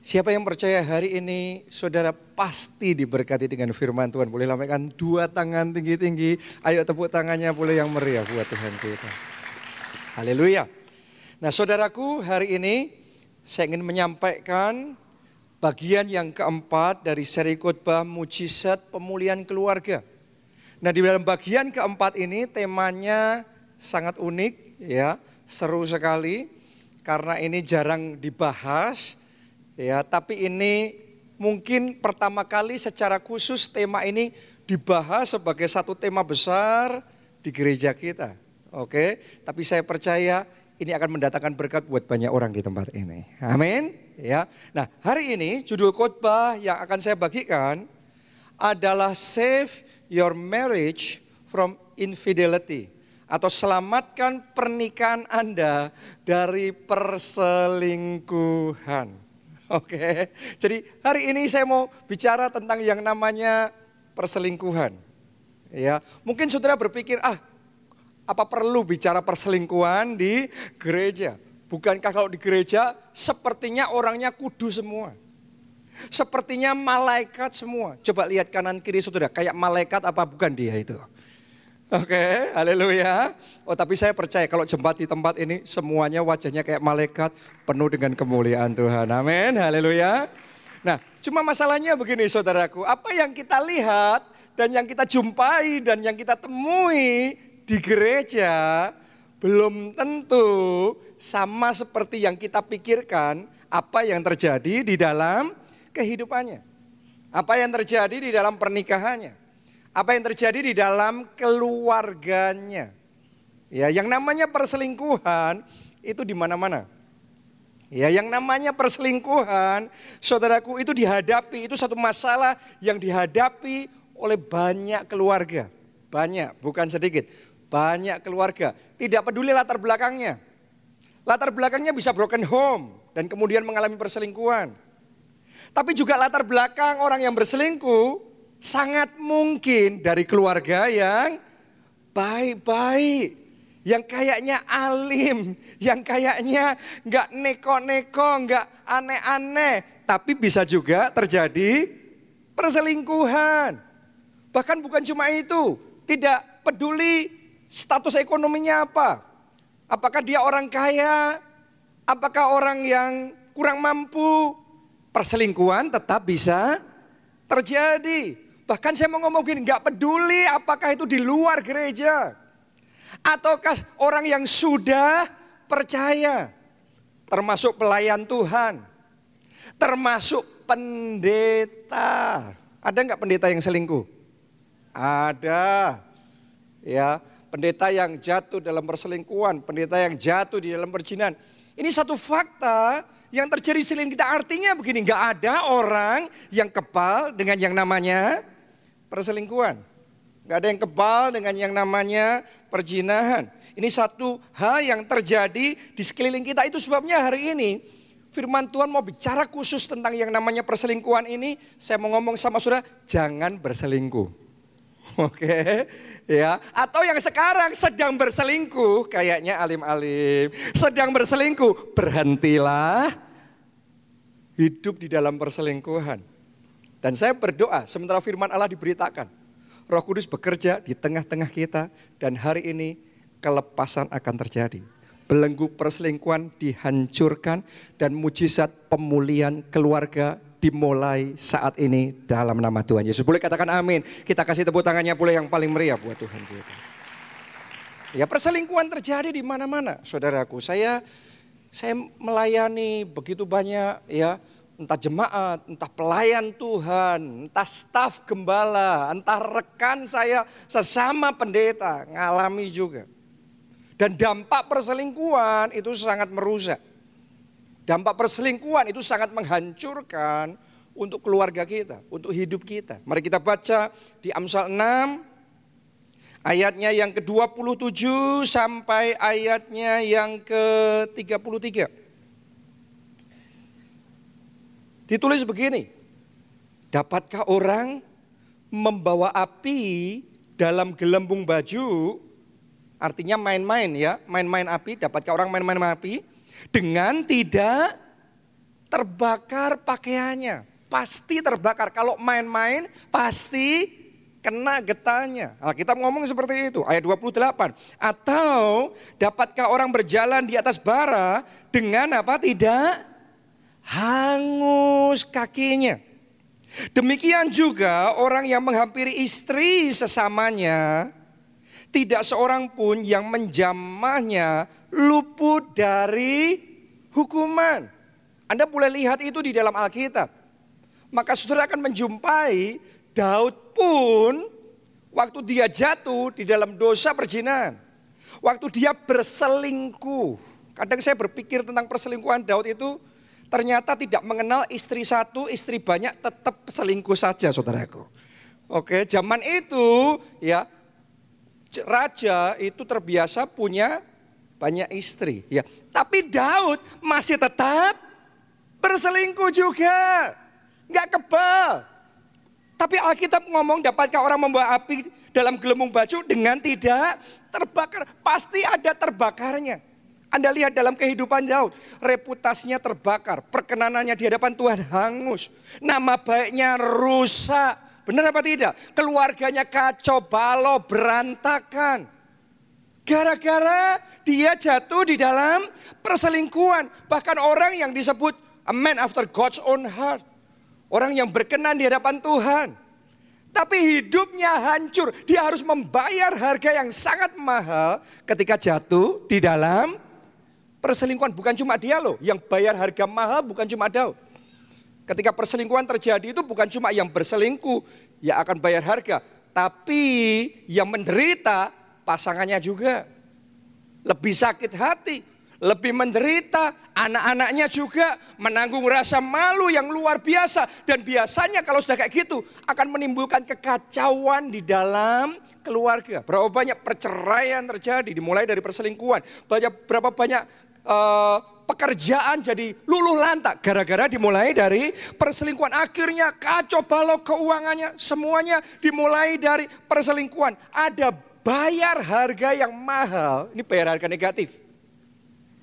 Siapa yang percaya hari ini saudara pasti diberkati dengan firman Tuhan. Boleh lambaikan dua tangan tinggi-tinggi. Ayo tepuk tangannya boleh yang meriah buat Tuhan kita. Haleluya. Nah saudaraku hari ini saya ingin menyampaikan bagian yang keempat dari seri khotbah mujizat pemulihan keluarga. Nah di dalam bagian keempat ini temanya sangat unik ya, seru sekali karena ini jarang dibahas Ya, tapi ini mungkin pertama kali secara khusus tema ini dibahas sebagai satu tema besar di gereja kita. Oke, tapi saya percaya ini akan mendatangkan berkat buat banyak orang di tempat ini. Amin. Ya. Nah, hari ini judul khotbah yang akan saya bagikan adalah Save Your Marriage from Infidelity atau selamatkan pernikahan Anda dari perselingkuhan. Oke, jadi hari ini saya mau bicara tentang yang namanya perselingkuhan. Ya, mungkin saudara berpikir, ah, apa perlu bicara perselingkuhan di gereja? Bukankah kalau di gereja sepertinya orangnya kudu semua? Sepertinya malaikat semua. Coba lihat kanan kiri saudara, kayak malaikat apa bukan dia itu? Oke, okay, haleluya. Oh tapi saya percaya kalau jembat di tempat ini semuanya wajahnya kayak malaikat penuh dengan kemuliaan Tuhan. Amin, haleluya. Nah cuma masalahnya begini saudaraku, apa yang kita lihat dan yang kita jumpai dan yang kita temui di gereja belum tentu sama seperti yang kita pikirkan apa yang terjadi di dalam kehidupannya. Apa yang terjadi di dalam pernikahannya apa yang terjadi di dalam keluarganya. Ya, yang namanya perselingkuhan itu di mana-mana. Ya, yang namanya perselingkuhan, saudaraku itu dihadapi, itu satu masalah yang dihadapi oleh banyak keluarga. Banyak, bukan sedikit. Banyak keluarga. Tidak peduli latar belakangnya. Latar belakangnya bisa broken home dan kemudian mengalami perselingkuhan. Tapi juga latar belakang orang yang berselingkuh sangat mungkin dari keluarga yang baik-baik. Yang kayaknya alim, yang kayaknya nggak neko-neko, nggak aneh-aneh. Tapi bisa juga terjadi perselingkuhan. Bahkan bukan cuma itu, tidak peduli status ekonominya apa. Apakah dia orang kaya, apakah orang yang kurang mampu, perselingkuhan tetap bisa terjadi. Bahkan saya mau ngomong gini, nggak peduli apakah itu di luar gereja. Ataukah orang yang sudah percaya. Termasuk pelayan Tuhan. Termasuk pendeta. Ada nggak pendeta yang selingkuh? Ada. Ya, pendeta yang jatuh dalam perselingkuhan, pendeta yang jatuh di dalam perjinan. Ini satu fakta yang terjadi seling kita artinya begini, nggak ada orang yang kebal dengan yang namanya perselingkuhan. Gak ada yang kebal dengan yang namanya perjinahan. Ini satu hal yang terjadi di sekeliling kita. Itu sebabnya hari ini firman Tuhan mau bicara khusus tentang yang namanya perselingkuhan ini. Saya mau ngomong sama saudara, jangan berselingkuh. Oke, ya. Atau yang sekarang sedang berselingkuh, kayaknya alim-alim. Sedang berselingkuh, berhentilah hidup di dalam perselingkuhan. Dan saya berdoa sementara firman Allah diberitakan. Roh Kudus bekerja di tengah-tengah kita dan hari ini kelepasan akan terjadi. Belenggu perselingkuhan dihancurkan dan mujizat pemulihan keluarga dimulai saat ini dalam nama Tuhan Yesus. Boleh katakan amin. Kita kasih tepuk tangannya pula yang paling meriah buat Tuhan kita. Ya perselingkuhan terjadi di mana-mana, saudaraku. Saya saya melayani begitu banyak ya entah jemaat, entah pelayan Tuhan, entah staf gembala, entah rekan saya sesama pendeta ngalami juga. Dan dampak perselingkuhan itu sangat merusak. Dampak perselingkuhan itu sangat menghancurkan untuk keluarga kita, untuk hidup kita. Mari kita baca di Amsal 6 ayatnya yang ke-27 sampai ayatnya yang ke-33. Ditulis begini, dapatkah orang membawa api dalam gelembung baju, artinya main-main ya, main-main api, dapatkah orang main-main api, dengan tidak terbakar pakaiannya. Pasti terbakar. Kalau main-main pasti kena getahnya. Alkitab ngomong seperti itu. Ayat 28. Atau dapatkah orang berjalan di atas bara dengan apa? Tidak hangus kakinya. Demikian juga orang yang menghampiri istri sesamanya, tidak seorang pun yang menjamahnya luput dari hukuman. Anda boleh lihat itu di dalam Alkitab. Maka saudara akan menjumpai Daud pun waktu dia jatuh di dalam dosa perjinahan. Waktu dia berselingkuh. Kadang saya berpikir tentang perselingkuhan Daud itu ternyata tidak mengenal istri satu, istri banyak, tetap selingkuh saja saudaraku. Oke, zaman itu ya raja itu terbiasa punya banyak istri ya. Tapi Daud masih tetap berselingkuh juga. Nggak kebal. Tapi Alkitab ngomong dapatkah orang membawa api dalam gelembung baju dengan tidak terbakar. Pasti ada terbakarnya. Anda lihat dalam kehidupan Daud, reputasinya terbakar, perkenanannya di hadapan Tuhan hangus, nama baiknya rusak. Benar apa tidak? Keluarganya kacau balau, berantakan. Gara-gara dia jatuh di dalam perselingkuhan. Bahkan orang yang disebut a man after God's own heart. Orang yang berkenan di hadapan Tuhan. Tapi hidupnya hancur. Dia harus membayar harga yang sangat mahal ketika jatuh di dalam Perselingkuhan bukan cuma dia loh, yang bayar harga mahal bukan cuma Daud. Ketika perselingkuhan terjadi itu bukan cuma yang berselingkuh yang akan bayar harga, tapi yang menderita pasangannya juga. Lebih sakit hati, lebih menderita, anak-anaknya juga menanggung rasa malu yang luar biasa. Dan biasanya kalau sudah kayak gitu akan menimbulkan kekacauan di dalam keluarga. Berapa banyak perceraian terjadi dimulai dari perselingkuhan. Berapa banyak uh, pekerjaan jadi luluh lantak gara-gara dimulai dari perselingkuhan. Akhirnya kacau balau keuangannya, semuanya dimulai dari perselingkuhan. Ada bayar harga yang mahal, ini bayar harga negatif.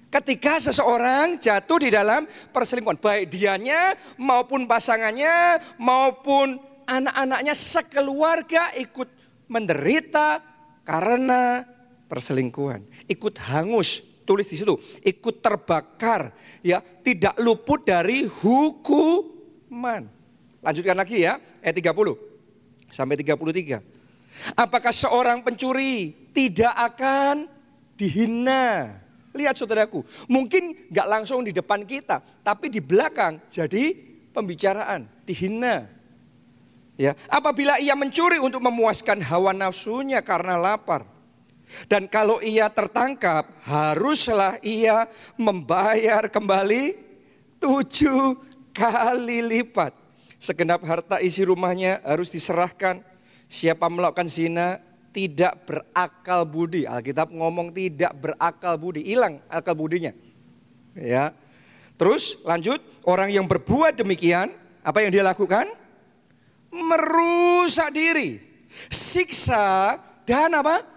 Ketika seseorang jatuh di dalam perselingkuhan, baik dianya maupun pasangannya maupun anak-anaknya sekeluarga ikut menderita karena perselingkuhan, ikut hangus tulis di situ, ikut terbakar, ya, tidak luput dari hukuman. Lanjutkan lagi ya, ayat 30 sampai 33. Apakah seorang pencuri tidak akan dihina? Lihat saudaraku, mungkin nggak langsung di depan kita, tapi di belakang jadi pembicaraan, dihina. Ya, apabila ia mencuri untuk memuaskan hawa nafsunya karena lapar, dan kalau ia tertangkap, haruslah ia membayar kembali tujuh kali lipat. Segenap harta isi rumahnya harus diserahkan. Siapa melakukan zina tidak berakal budi. Alkitab ngomong tidak berakal budi, hilang akal budinya. Ya. Terus lanjut, orang yang berbuat demikian, apa yang dia lakukan? Merusak diri. Siksa dan apa?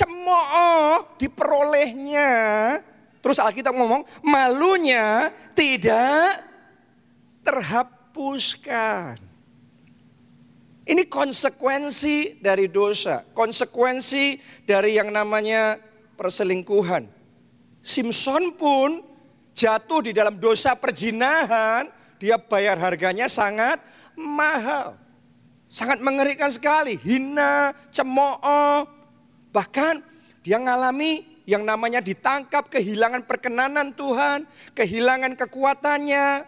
Cemooh diperolehnya. Terus Alkitab ngomong, malunya tidak terhapuskan. Ini konsekuensi dari dosa, konsekuensi dari yang namanya perselingkuhan. Simpson pun jatuh di dalam dosa perjinahan, dia bayar harganya sangat mahal. Sangat mengerikan sekali, hina, cemooh, Bahkan dia mengalami yang namanya ditangkap, kehilangan perkenanan Tuhan, kehilangan kekuatannya.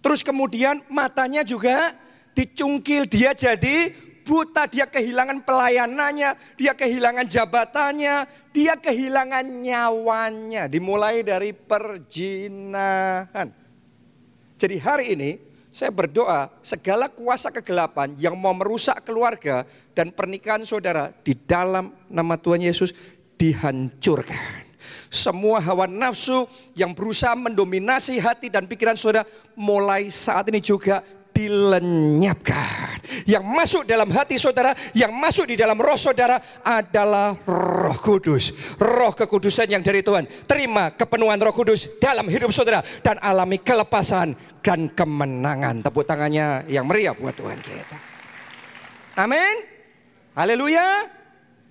Terus kemudian matanya juga dicungkil, dia jadi buta, dia kehilangan pelayanannya, dia kehilangan jabatannya, dia kehilangan nyawanya. Dimulai dari perjinahan. Jadi hari ini saya berdoa segala kuasa kegelapan yang mau merusak keluarga dan pernikahan saudara di dalam nama Tuhan Yesus dihancurkan. Semua hawa nafsu yang berusaha mendominasi hati dan pikiran saudara mulai saat ini juga dilenyapkan. Yang masuk dalam hati saudara, yang masuk di dalam roh saudara adalah roh kudus. Roh kekudusan yang dari Tuhan. Terima kepenuhan roh kudus dalam hidup saudara. Dan alami kelepasan dan kemenangan. Tepuk tangannya yang meriah buat Tuhan kita. Amin. Haleluya.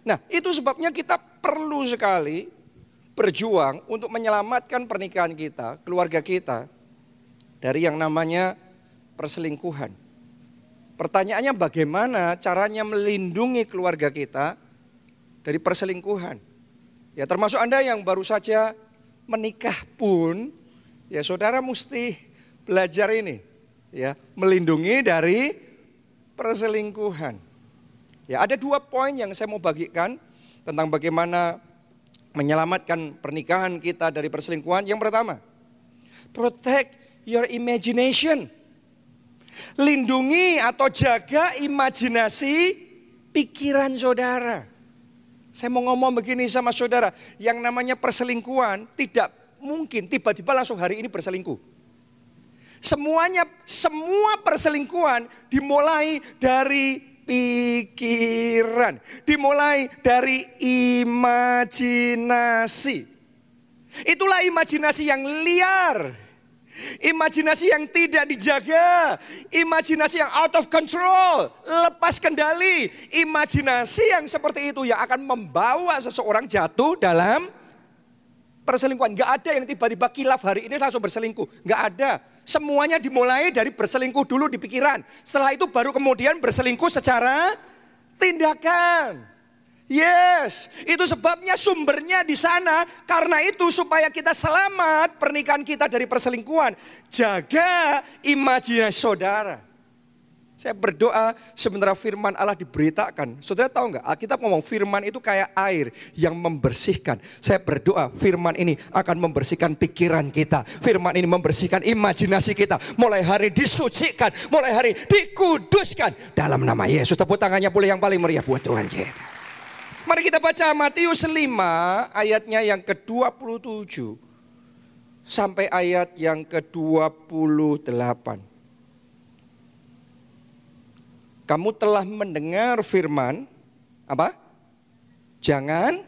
Nah itu sebabnya kita perlu sekali berjuang untuk menyelamatkan pernikahan kita, keluarga kita dari yang namanya perselingkuhan. Pertanyaannya bagaimana caranya melindungi keluarga kita dari perselingkuhan. Ya termasuk Anda yang baru saja menikah pun ya saudara mesti belajar ini ya melindungi dari perselingkuhan. Ya ada dua poin yang saya mau bagikan tentang bagaimana menyelamatkan pernikahan kita dari perselingkuhan. Yang pertama, protect your imagination. Lindungi atau jaga imajinasi pikiran saudara. Saya mau ngomong begini sama saudara, yang namanya perselingkuhan tidak mungkin tiba-tiba langsung hari ini berselingkuh. Semuanya, semua perselingkuhan dimulai dari pikiran, dimulai dari imajinasi. Itulah imajinasi yang liar, Imajinasi yang tidak dijaga, imajinasi yang out of control, lepas kendali. Imajinasi yang seperti itu yang akan membawa seseorang jatuh dalam perselingkuhan. Gak ada yang tiba-tiba kilaf hari ini langsung berselingkuh. Gak ada. Semuanya dimulai dari berselingkuh dulu di pikiran. Setelah itu baru kemudian berselingkuh secara tindakan. Yes, itu sebabnya sumbernya di sana. Karena itu supaya kita selamat pernikahan kita dari perselingkuhan. Jaga imajinasi saudara. Saya berdoa sementara firman Allah diberitakan. Saudara tahu nggak? Alkitab ngomong firman itu kayak air yang membersihkan. Saya berdoa firman ini akan membersihkan pikiran kita. Firman ini membersihkan imajinasi kita. Mulai hari disucikan. Mulai hari dikuduskan. Dalam nama Yesus. Tepuk tangannya boleh yang paling meriah buat Tuhan kita. Mari kita baca Matius 5 ayatnya yang ke-27 sampai ayat yang ke-28. Kamu telah mendengar firman apa? Jangan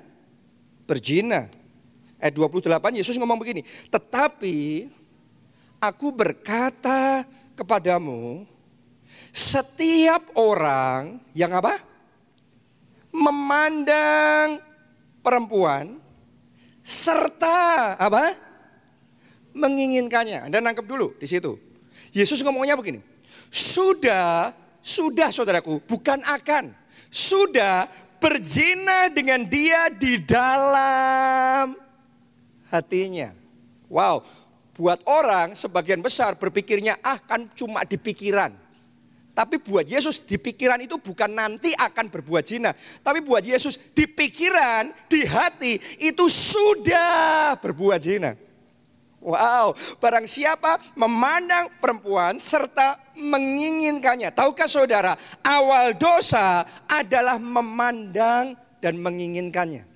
berzina. Ayat 28 Yesus ngomong begini, "Tetapi aku berkata kepadamu, setiap orang yang apa? memandang perempuan serta apa? menginginkannya. Anda nangkep dulu di situ. Yesus ngomongnya begini. Sudah, sudah saudaraku, bukan akan. Sudah berzina dengan dia di dalam hatinya. Wow, buat orang sebagian besar berpikirnya ah kan cuma di pikiran. Tapi buat Yesus di pikiran itu bukan nanti akan berbuat zina. Tapi buat Yesus di pikiran, di hati itu sudah berbuat zina. Wow, barang siapa memandang perempuan serta menginginkannya. Tahukah saudara, awal dosa adalah memandang dan menginginkannya.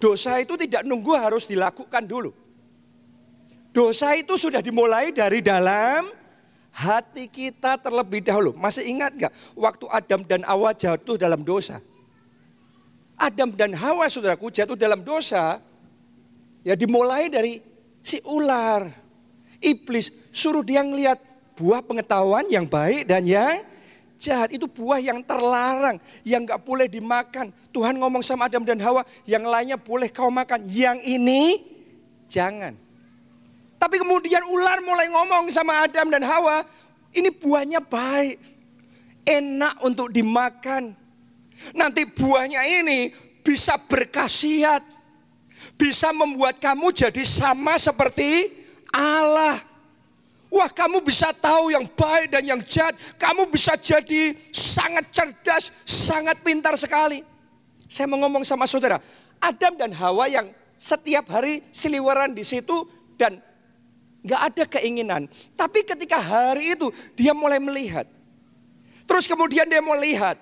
Dosa itu tidak nunggu harus dilakukan dulu. Dosa itu sudah dimulai dari dalam hati kita terlebih dahulu. Masih ingat gak waktu Adam dan Hawa jatuh dalam dosa? Adam dan Hawa saudaraku jatuh dalam dosa. Ya dimulai dari si ular. Iblis suruh dia ngeliat buah pengetahuan yang baik dan yang jahat. Itu buah yang terlarang, yang gak boleh dimakan. Tuhan ngomong sama Adam dan Hawa, yang lainnya boleh kau makan. Yang ini jangan. Tapi kemudian ular mulai ngomong sama Adam dan Hawa, ini buahnya baik, enak untuk dimakan. Nanti buahnya ini bisa berkasiat, bisa membuat kamu jadi sama seperti Allah. Wah kamu bisa tahu yang baik dan yang jahat. Kamu bisa jadi sangat cerdas, sangat pintar sekali. Saya mau ngomong sama saudara. Adam dan Hawa yang setiap hari seliweran di situ dan Gak ada keinginan. Tapi ketika hari itu dia mulai melihat. Terus kemudian dia mau lihat.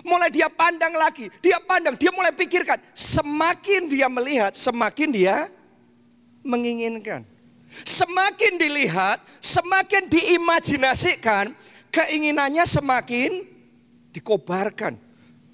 Mulai dia pandang lagi. Dia pandang, dia mulai pikirkan. Semakin dia melihat, semakin dia menginginkan. Semakin dilihat, semakin diimajinasikan, keinginannya semakin dikobarkan.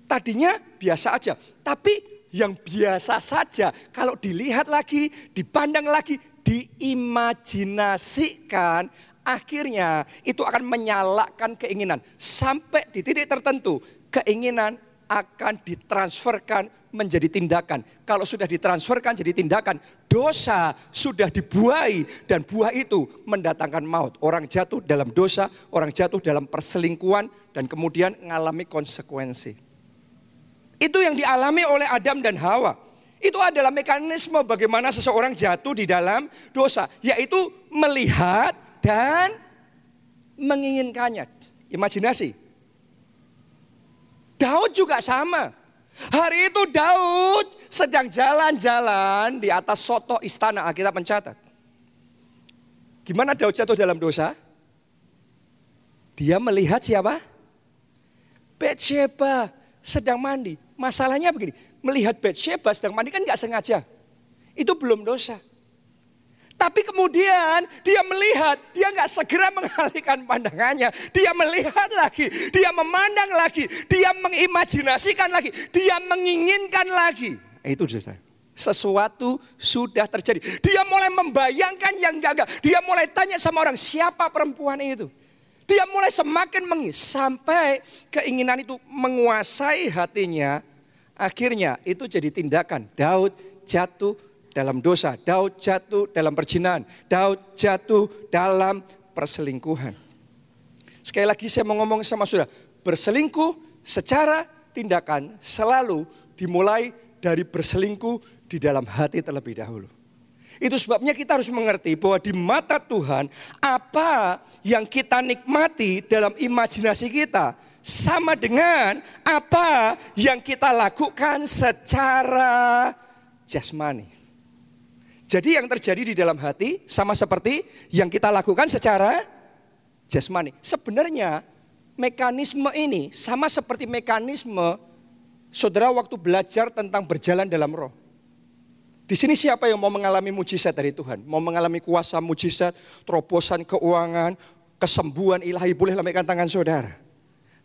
Tadinya biasa aja, tapi yang biasa saja kalau dilihat lagi, dipandang lagi, diimajinasikan, akhirnya itu akan menyalakan keinginan sampai di titik tertentu keinginan akan ditransferkan menjadi tindakan. Kalau sudah ditransferkan jadi tindakan, dosa sudah dibuai dan buah itu mendatangkan maut. Orang jatuh dalam dosa, orang jatuh dalam perselingkuhan dan kemudian mengalami konsekuensi. Itu yang dialami oleh Adam dan Hawa. Itu adalah mekanisme bagaimana seseorang jatuh di dalam dosa, yaitu melihat dan menginginkannya. Imajinasi. Daud juga sama. Hari itu Daud sedang jalan-jalan di atas soto istana Alkitab mencatat. Gimana Daud jatuh dalam dosa? Dia melihat siapa? Betsheba sedang mandi. Masalahnya begini, melihat Betsheba sedang mandi kan nggak sengaja. Itu belum dosa. Tapi kemudian dia melihat, dia nggak segera mengalihkan pandangannya. Dia melihat lagi, dia memandang lagi, dia mengimajinasikan lagi, dia menginginkan lagi. Itu saudara. Sesuatu sudah terjadi. Dia mulai membayangkan yang gagal. Dia mulai tanya sama orang, siapa perempuan itu? Dia mulai semakin mengis sampai keinginan itu menguasai hatinya. Akhirnya itu jadi tindakan. Daud jatuh dalam dosa, Daud jatuh dalam perjinahan, Daud jatuh dalam perselingkuhan. Sekali lagi saya mau ngomong sama saudara, berselingkuh secara tindakan selalu dimulai dari berselingkuh di dalam hati terlebih dahulu. Itu sebabnya kita harus mengerti bahwa di mata Tuhan apa yang kita nikmati dalam imajinasi kita sama dengan apa yang kita lakukan secara jasmani. Jadi yang terjadi di dalam hati sama seperti yang kita lakukan secara jasmani. Sebenarnya mekanisme ini sama seperti mekanisme saudara waktu belajar tentang berjalan dalam roh. Di sini siapa yang mau mengalami mujizat dari Tuhan? Mau mengalami kuasa mujizat, terobosan keuangan, kesembuhan ilahi, boleh lambaikan tangan saudara.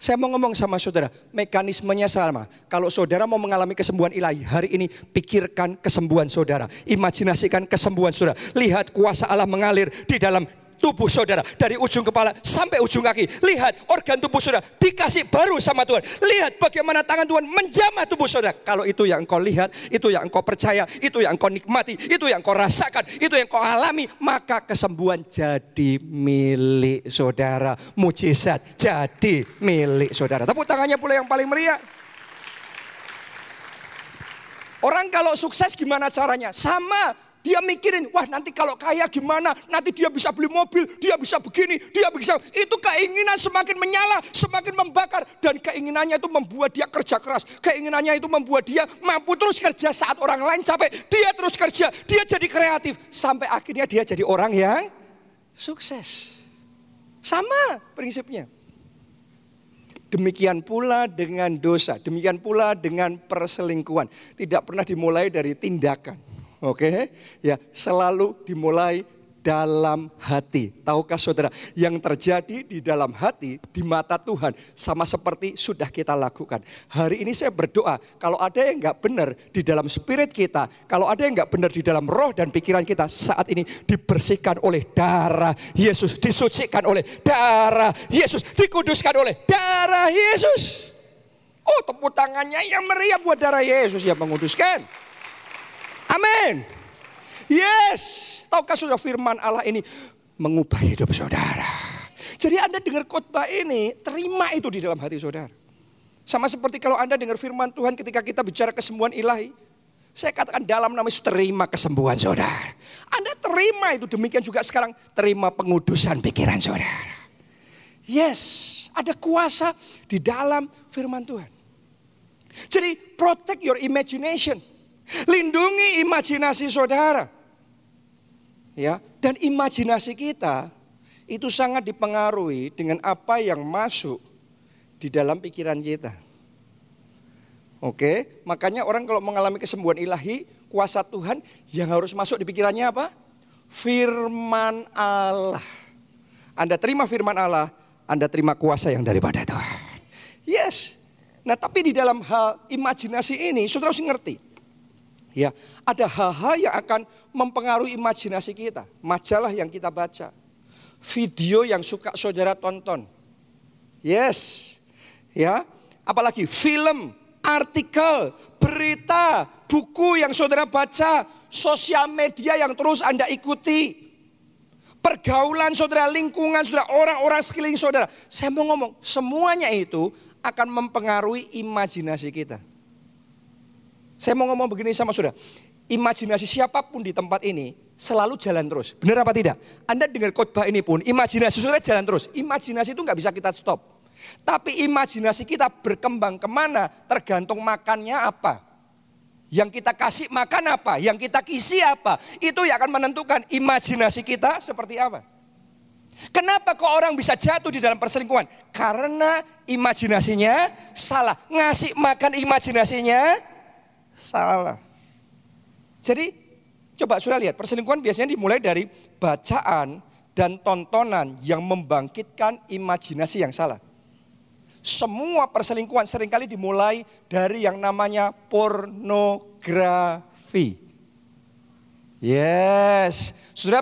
Saya mau ngomong sama saudara, mekanismenya sama. Kalau saudara mau mengalami kesembuhan ilahi, hari ini pikirkan kesembuhan saudara. Imajinasikan kesembuhan saudara. Lihat kuasa Allah mengalir di dalam tubuh saudara dari ujung kepala sampai ujung kaki. Lihat organ tubuh saudara dikasih baru sama Tuhan. Lihat bagaimana tangan Tuhan menjamah tubuh saudara. Kalau itu yang engkau lihat, itu yang engkau percaya, itu yang engkau nikmati, itu yang engkau rasakan, itu yang engkau alami, maka kesembuhan jadi milik saudara. Mujizat jadi milik saudara. Tepuk tangannya pula yang paling meriah. Orang kalau sukses gimana caranya? Sama dia mikirin, wah nanti kalau kaya gimana, nanti dia bisa beli mobil, dia bisa begini, dia bisa. Itu keinginan semakin menyala, semakin membakar. Dan keinginannya itu membuat dia kerja keras. Keinginannya itu membuat dia mampu terus kerja saat orang lain capek. Dia terus kerja, dia jadi kreatif. Sampai akhirnya dia jadi orang yang sukses. Sama prinsipnya. Demikian pula dengan dosa, demikian pula dengan perselingkuhan. Tidak pernah dimulai dari tindakan Oke, ya selalu dimulai dalam hati. Tahukah saudara, yang terjadi di dalam hati di mata Tuhan sama seperti sudah kita lakukan. Hari ini saya berdoa, kalau ada yang nggak benar di dalam spirit kita, kalau ada yang nggak benar di dalam roh dan pikiran kita saat ini dibersihkan oleh darah Yesus, disucikan oleh darah Yesus, dikuduskan oleh darah Yesus. Oh tepuk tangannya yang meriah buat darah Yesus yang menguduskan. Amin. Yes. Tahukah sudah firman Allah ini mengubah hidup saudara. Jadi Anda dengar khotbah ini, terima itu di dalam hati saudara. Sama seperti kalau Anda dengar firman Tuhan ketika kita bicara kesembuhan ilahi. Saya katakan dalam nama terima kesembuhan saudara. Anda terima itu demikian juga sekarang terima pengudusan pikiran saudara. Yes, ada kuasa di dalam firman Tuhan. Jadi protect your imagination. Lindungi imajinasi saudara. Ya, dan imajinasi kita itu sangat dipengaruhi dengan apa yang masuk di dalam pikiran kita. Oke, makanya orang kalau mengalami kesembuhan ilahi, kuasa Tuhan yang harus masuk di pikirannya apa? firman Allah. Anda terima firman Allah, Anda terima kuasa yang daripada Tuhan. Yes. Nah tapi di dalam hal imajinasi ini, saudara harus ngerti. Ya, ada hal-hal yang akan mempengaruhi imajinasi kita. Majalah yang kita baca. Video yang suka saudara tonton. Yes. Ya, apalagi film, artikel, berita, buku yang saudara baca, sosial media yang terus Anda ikuti. Pergaulan saudara, lingkungan saudara, orang-orang sekeliling saudara. Saya mau ngomong, semuanya itu akan mempengaruhi imajinasi kita. Saya mau ngomong begini sama saudara. Imajinasi siapa pun di tempat ini selalu jalan terus. Benar apa tidak? Anda dengar khotbah ini pun, imajinasi saudara jalan terus. Imajinasi itu nggak bisa kita stop. Tapi imajinasi kita berkembang ke mana tergantung makannya apa. Yang kita kasih makan apa, yang kita kisi apa. Itu yang akan menentukan imajinasi kita seperti apa. Kenapa kok orang bisa jatuh di dalam perselingkuhan? Karena imajinasinya salah. Ngasih makan imajinasinya salah. Jadi coba sudah lihat perselingkuhan biasanya dimulai dari bacaan dan tontonan yang membangkitkan imajinasi yang salah. Semua perselingkuhan sering kali dimulai dari yang namanya pornografi. Yes, sudah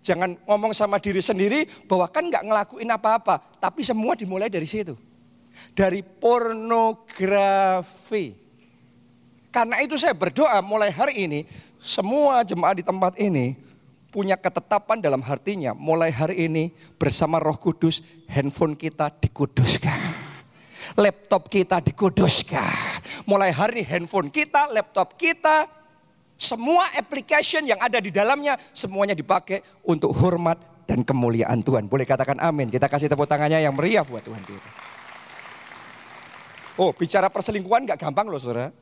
jangan ngomong sama diri sendiri bahwa kan nggak ngelakuin apa-apa, tapi semua dimulai dari situ. Dari pornografi. Karena itu saya berdoa mulai hari ini semua jemaat di tempat ini punya ketetapan dalam hatinya mulai hari ini bersama Roh Kudus handphone kita dikuduskan. Laptop kita dikuduskan. Mulai hari ini handphone kita, laptop kita, semua application yang ada di dalamnya semuanya dipakai untuk hormat dan kemuliaan Tuhan. Boleh katakan amin. Kita kasih tepuk tangannya yang meriah buat Tuhan kita. Oh, bicara perselingkuhan gak gampang loh saudara.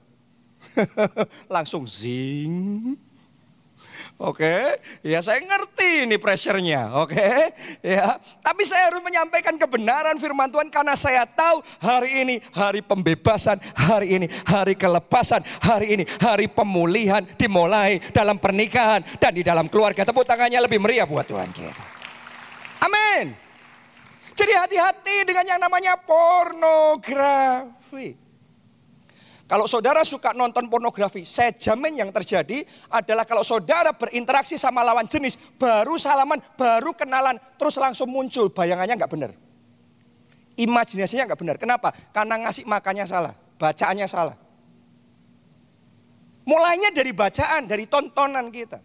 Langsung zing. Oke, okay. ya saya ngerti ini pressure-nya, oke. Okay. Ya, tapi saya harus menyampaikan kebenaran firman Tuhan karena saya tahu hari ini hari pembebasan, hari ini hari kelepasan, hari ini hari pemulihan dimulai dalam pernikahan dan di dalam keluarga. Tepuk tangannya lebih meriah buat Tuhan kita. Amin. Jadi hati-hati dengan yang namanya pornografi. Kalau saudara suka nonton pornografi, saya jamin yang terjadi adalah kalau saudara berinteraksi sama lawan jenis, baru salaman, baru kenalan, terus langsung muncul bayangannya nggak benar. Imajinasinya nggak benar. Kenapa? Karena ngasih makannya salah, bacaannya salah. Mulainya dari bacaan, dari tontonan kita.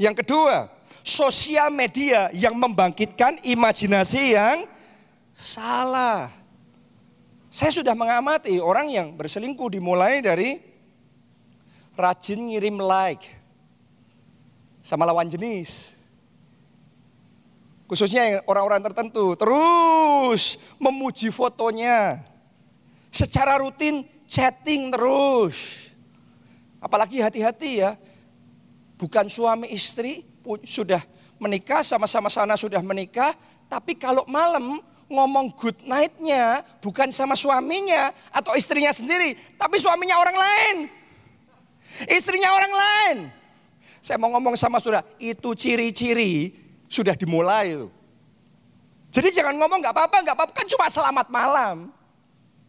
Yang kedua, sosial media yang membangkitkan imajinasi yang salah. Saya sudah mengamati orang yang berselingkuh dimulai dari rajin ngirim like sama lawan jenis. Khususnya orang-orang tertentu terus memuji fotonya. Secara rutin chatting terus. Apalagi hati-hati ya. Bukan suami istri sudah menikah sama-sama sana sudah menikah, tapi kalau malam ngomong good night-nya bukan sama suaminya atau istrinya sendiri, tapi suaminya orang lain. Istrinya orang lain. Saya mau ngomong sama saudara, itu ciri-ciri sudah dimulai itu. Jadi jangan ngomong nggak apa-apa, nggak apa-apa, kan cuma selamat malam.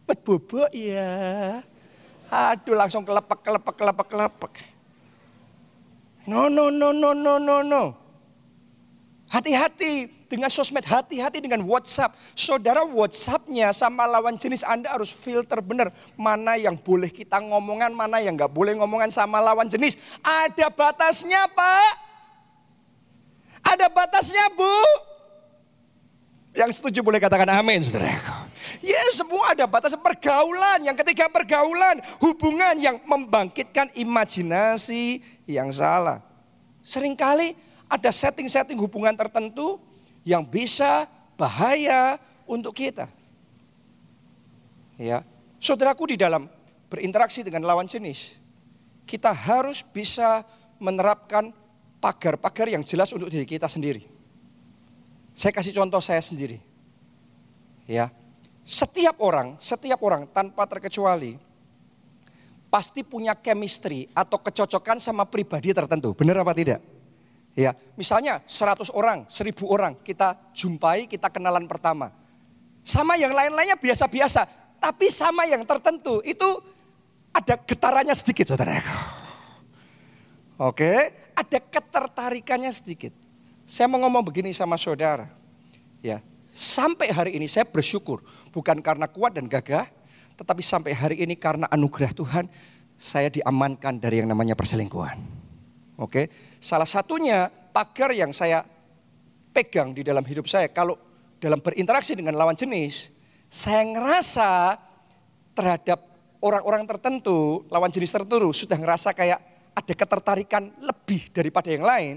Bet bobo ya. Aduh langsung kelepek, kelepek, kelepek, kelepek. No, no, no, no, no, no, no. Hati-hati dengan sosmed, hati-hati dengan WhatsApp. Saudara WhatsAppnya sama lawan jenis Anda harus filter benar. Mana yang boleh kita ngomongan, mana yang nggak boleh ngomongan sama lawan jenis. Ada batasnya Pak. Ada batasnya Bu. Yang setuju boleh katakan amin saudaraku. Ya semua ada batas pergaulan. Yang ketiga pergaulan. Hubungan yang membangkitkan imajinasi yang salah. Seringkali ada setting-setting hubungan tertentu yang bisa bahaya untuk kita. Ya, saudaraku di dalam berinteraksi dengan lawan jenis, kita harus bisa menerapkan pagar-pagar yang jelas untuk diri kita sendiri. Saya kasih contoh saya sendiri. Ya. Setiap orang, setiap orang tanpa terkecuali pasti punya chemistry atau kecocokan sama pribadi tertentu. Benar apa tidak? Ya, misalnya 100 orang, 1000 orang kita jumpai, kita kenalan pertama. Sama yang lain-lainnya biasa-biasa, tapi sama yang tertentu itu ada getarannya sedikit saudara. Oke, ada ketertarikannya sedikit. Saya mau ngomong begini sama saudara. Ya, sampai hari ini saya bersyukur bukan karena kuat dan gagah, tetapi sampai hari ini karena anugerah Tuhan saya diamankan dari yang namanya perselingkuhan. Oke, salah satunya pagar yang saya pegang di dalam hidup saya kalau dalam berinteraksi dengan lawan jenis, saya ngerasa terhadap orang-orang tertentu, lawan jenis tertentu sudah ngerasa kayak ada ketertarikan lebih daripada yang lain.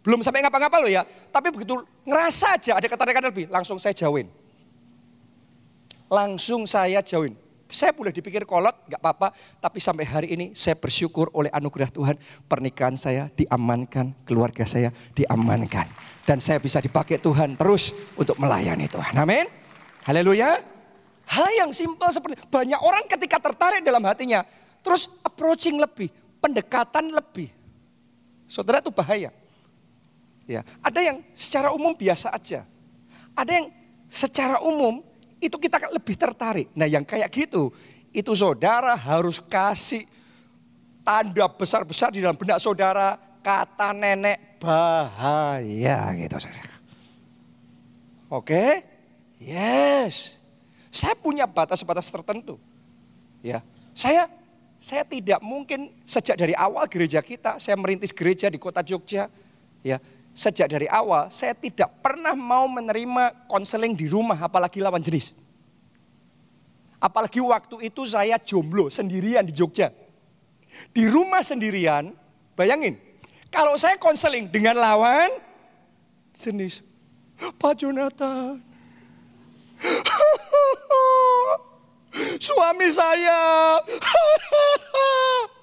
Belum sampai ngapa-ngapa loh ya. Tapi begitu ngerasa aja ada ketertarikan lebih, langsung saya jauhin. Langsung saya jauhin. Saya boleh dipikir kolot, gak apa-apa. Tapi sampai hari ini saya bersyukur oleh anugerah Tuhan. Pernikahan saya diamankan, keluarga saya diamankan. Dan saya bisa dipakai Tuhan terus untuk melayani Tuhan. Amin. Haleluya. Hal yang simpel seperti banyak orang ketika tertarik dalam hatinya. Terus approaching lebih, pendekatan lebih. Saudara itu bahaya. Ya, ada yang secara umum biasa aja. Ada yang secara umum itu kita lebih tertarik. Nah, yang kayak gitu, itu saudara harus kasih tanda besar-besar di dalam benak saudara, kata nenek bahaya gitu saudara. Oke? Yes. Saya punya batas-batas tertentu. Ya. Saya saya tidak mungkin sejak dari awal gereja kita, saya merintis gereja di kota Jogja, ya sejak dari awal saya tidak pernah mau menerima konseling di rumah apalagi lawan jenis. Apalagi waktu itu saya jomblo sendirian di Jogja. Di rumah sendirian, bayangin. Kalau saya konseling dengan lawan jenis. Pak Jonathan. Suami saya.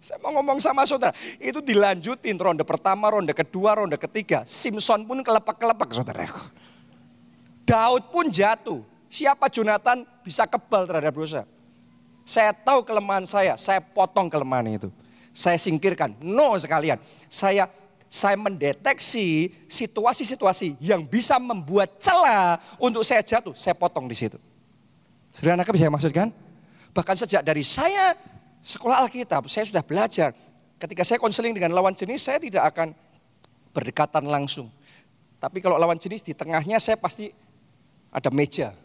Saya mau ngomong sama saudara, itu dilanjutin ronde pertama, ronde kedua, ronde ketiga. Simpson pun kelepak-kelepak saudara. Daud pun jatuh. Siapa Jonathan bisa kebal terhadap dosa. Saya tahu kelemahan saya, saya potong kelemahan itu. Saya singkirkan, no sekalian. Saya saya mendeteksi situasi-situasi yang bisa membuat celah untuk saya jatuh, saya potong di situ. Saudara bisa maksudkan? Bahkan sejak dari saya sekolah Alkitab, saya sudah belajar. Ketika saya konseling dengan lawan jenis, saya tidak akan berdekatan langsung. Tapi kalau lawan jenis di tengahnya saya pasti ada meja,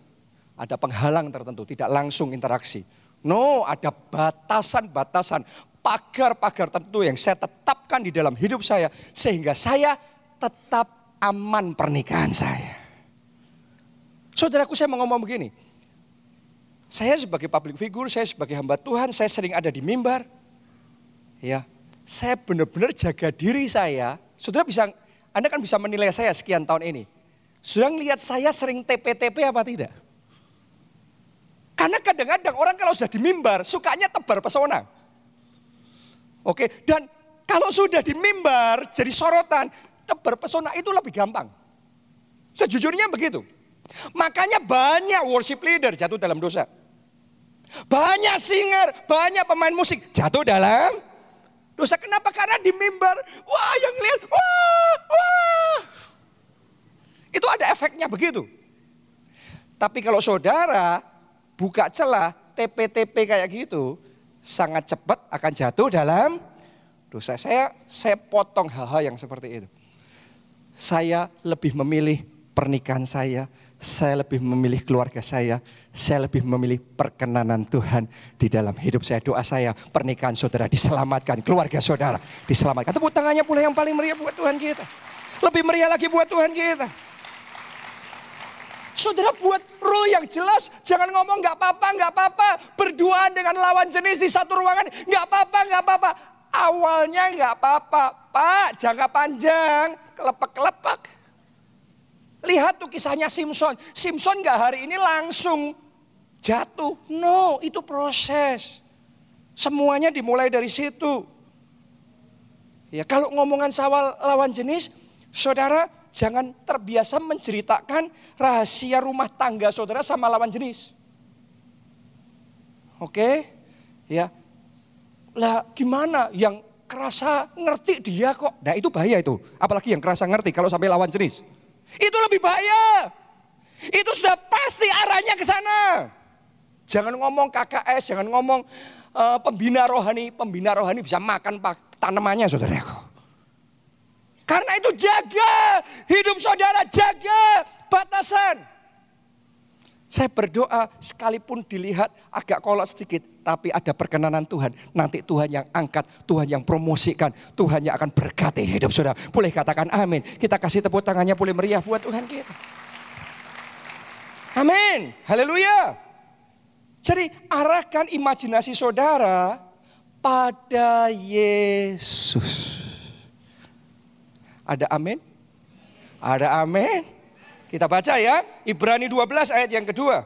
ada penghalang tertentu, tidak langsung interaksi. No, ada batasan-batasan, pagar-pagar tertentu yang saya tetapkan di dalam hidup saya sehingga saya tetap aman pernikahan saya. Saudaraku saya mau ngomong begini, saya sebagai public figure, saya sebagai hamba Tuhan, saya sering ada di mimbar. Ya, saya benar-benar jaga diri saya. Saudara bisa, Anda kan bisa menilai saya sekian tahun ini. Sudah lihat saya sering TP-TP apa tidak? Karena kadang-kadang orang kalau sudah di mimbar, sukanya tebar pesona. Oke, dan kalau sudah di mimbar jadi sorotan, tebar pesona itu lebih gampang. Sejujurnya begitu. Makanya banyak worship leader jatuh dalam dosa. Banyak singer, banyak pemain musik jatuh dalam dosa. Kenapa? Karena di mimbar, wah yang lihat, wah, wah. Itu ada efeknya begitu. Tapi kalau saudara buka celah TP-TP kayak gitu, sangat cepat akan jatuh dalam dosa. Saya saya potong hal-hal yang seperti itu. Saya lebih memilih pernikahan saya, saya lebih memilih keluarga saya, saya lebih memilih perkenanan Tuhan di dalam hidup saya. Doa saya, pernikahan saudara diselamatkan, keluarga saudara diselamatkan. Tepuk tangannya pula yang paling meriah buat Tuhan kita. Lebih meriah lagi buat Tuhan kita. Saudara buat rule yang jelas, jangan ngomong nggak apa-apa, nggak apa-apa. Berduaan dengan lawan jenis di satu ruangan, nggak apa-apa, nggak apa-apa. Awalnya nggak apa-apa, Pak, jangka panjang, kelepak-kelepak. Lihat tuh kisahnya Simpson. Simpson gak hari ini langsung jatuh. No, itu proses. Semuanya dimulai dari situ. Ya, kalau ngomongan sawal lawan jenis, saudara jangan terbiasa menceritakan rahasia rumah tangga saudara sama lawan jenis. Oke? Ya. Lah gimana yang kerasa ngerti dia kok. Nah itu bahaya itu. Apalagi yang kerasa ngerti kalau sampai lawan jenis. Itu lebih bahaya. Itu sudah pasti arahnya ke sana. Jangan ngomong KKS, jangan ngomong uh, pembina rohani. Pembina rohani bisa makan tanamannya saudaraku. Karena itu jaga hidup saudara, jaga batasan. Saya berdoa sekalipun dilihat agak kolot sedikit, tapi ada perkenanan Tuhan. Nanti Tuhan yang angkat, Tuhan yang promosikan, Tuhan yang akan berkati hidup saudara. Boleh katakan amin. Kita kasih tepuk tangannya boleh meriah buat Tuhan kita. Amin. Haleluya. Jadi arahkan imajinasi saudara pada Yesus. Ada amin? Ada amin? Kita baca ya, Ibrani 12 ayat yang kedua.